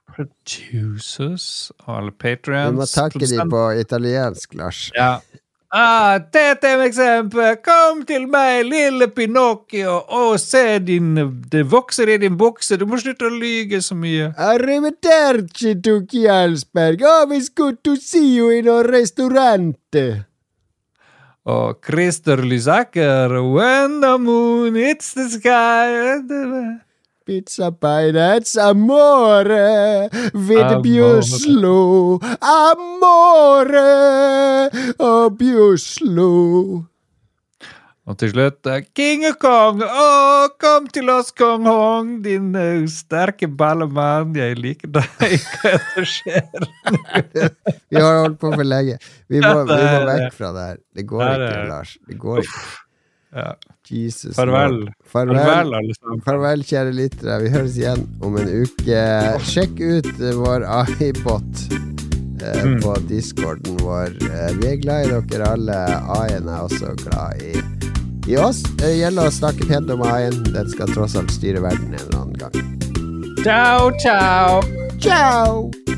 Producers og alle Vi Du må takke dem på italiensk, Lars. Ja. Ah, dette er et eksempel. Kom til meg, lille Pinocchio, og se din Det vokser i din bukse. Du må slutte å lyge så mye. Arrivederci, tok Jarlsberg. Oh, vi skulle to see you in a ristorante. Og Christer Lysaker, when the moon hits the sky Pizza pie, that's amore. With Amore. slow. Amore. Oh, Og Bjuslo. Og til slutt eh, King of Kong, å, kom til oss, kong Hong, din uh, sterke ballemann. Jeg liker deg. Hva er det som skjer? Vi har holdt på for lenge. Vi må, vi må vekk fra det her. Det går ikke, Lars. Det går ikke. Ja. Jesus. Farvel. Farvel. Farvel, alle. Farvel, kjære lyttere. Vi høres igjen om en uke. Sjekk ut eh, vår AI-bot eh, Mm. på discorden vår. Vi er glad i dere alle. A-en er også glad i, i oss. Det gjelder å snakke pent om AI-en. Den skal tross alt styre verden en eller annen gang. Ciao, ciao. Ciao!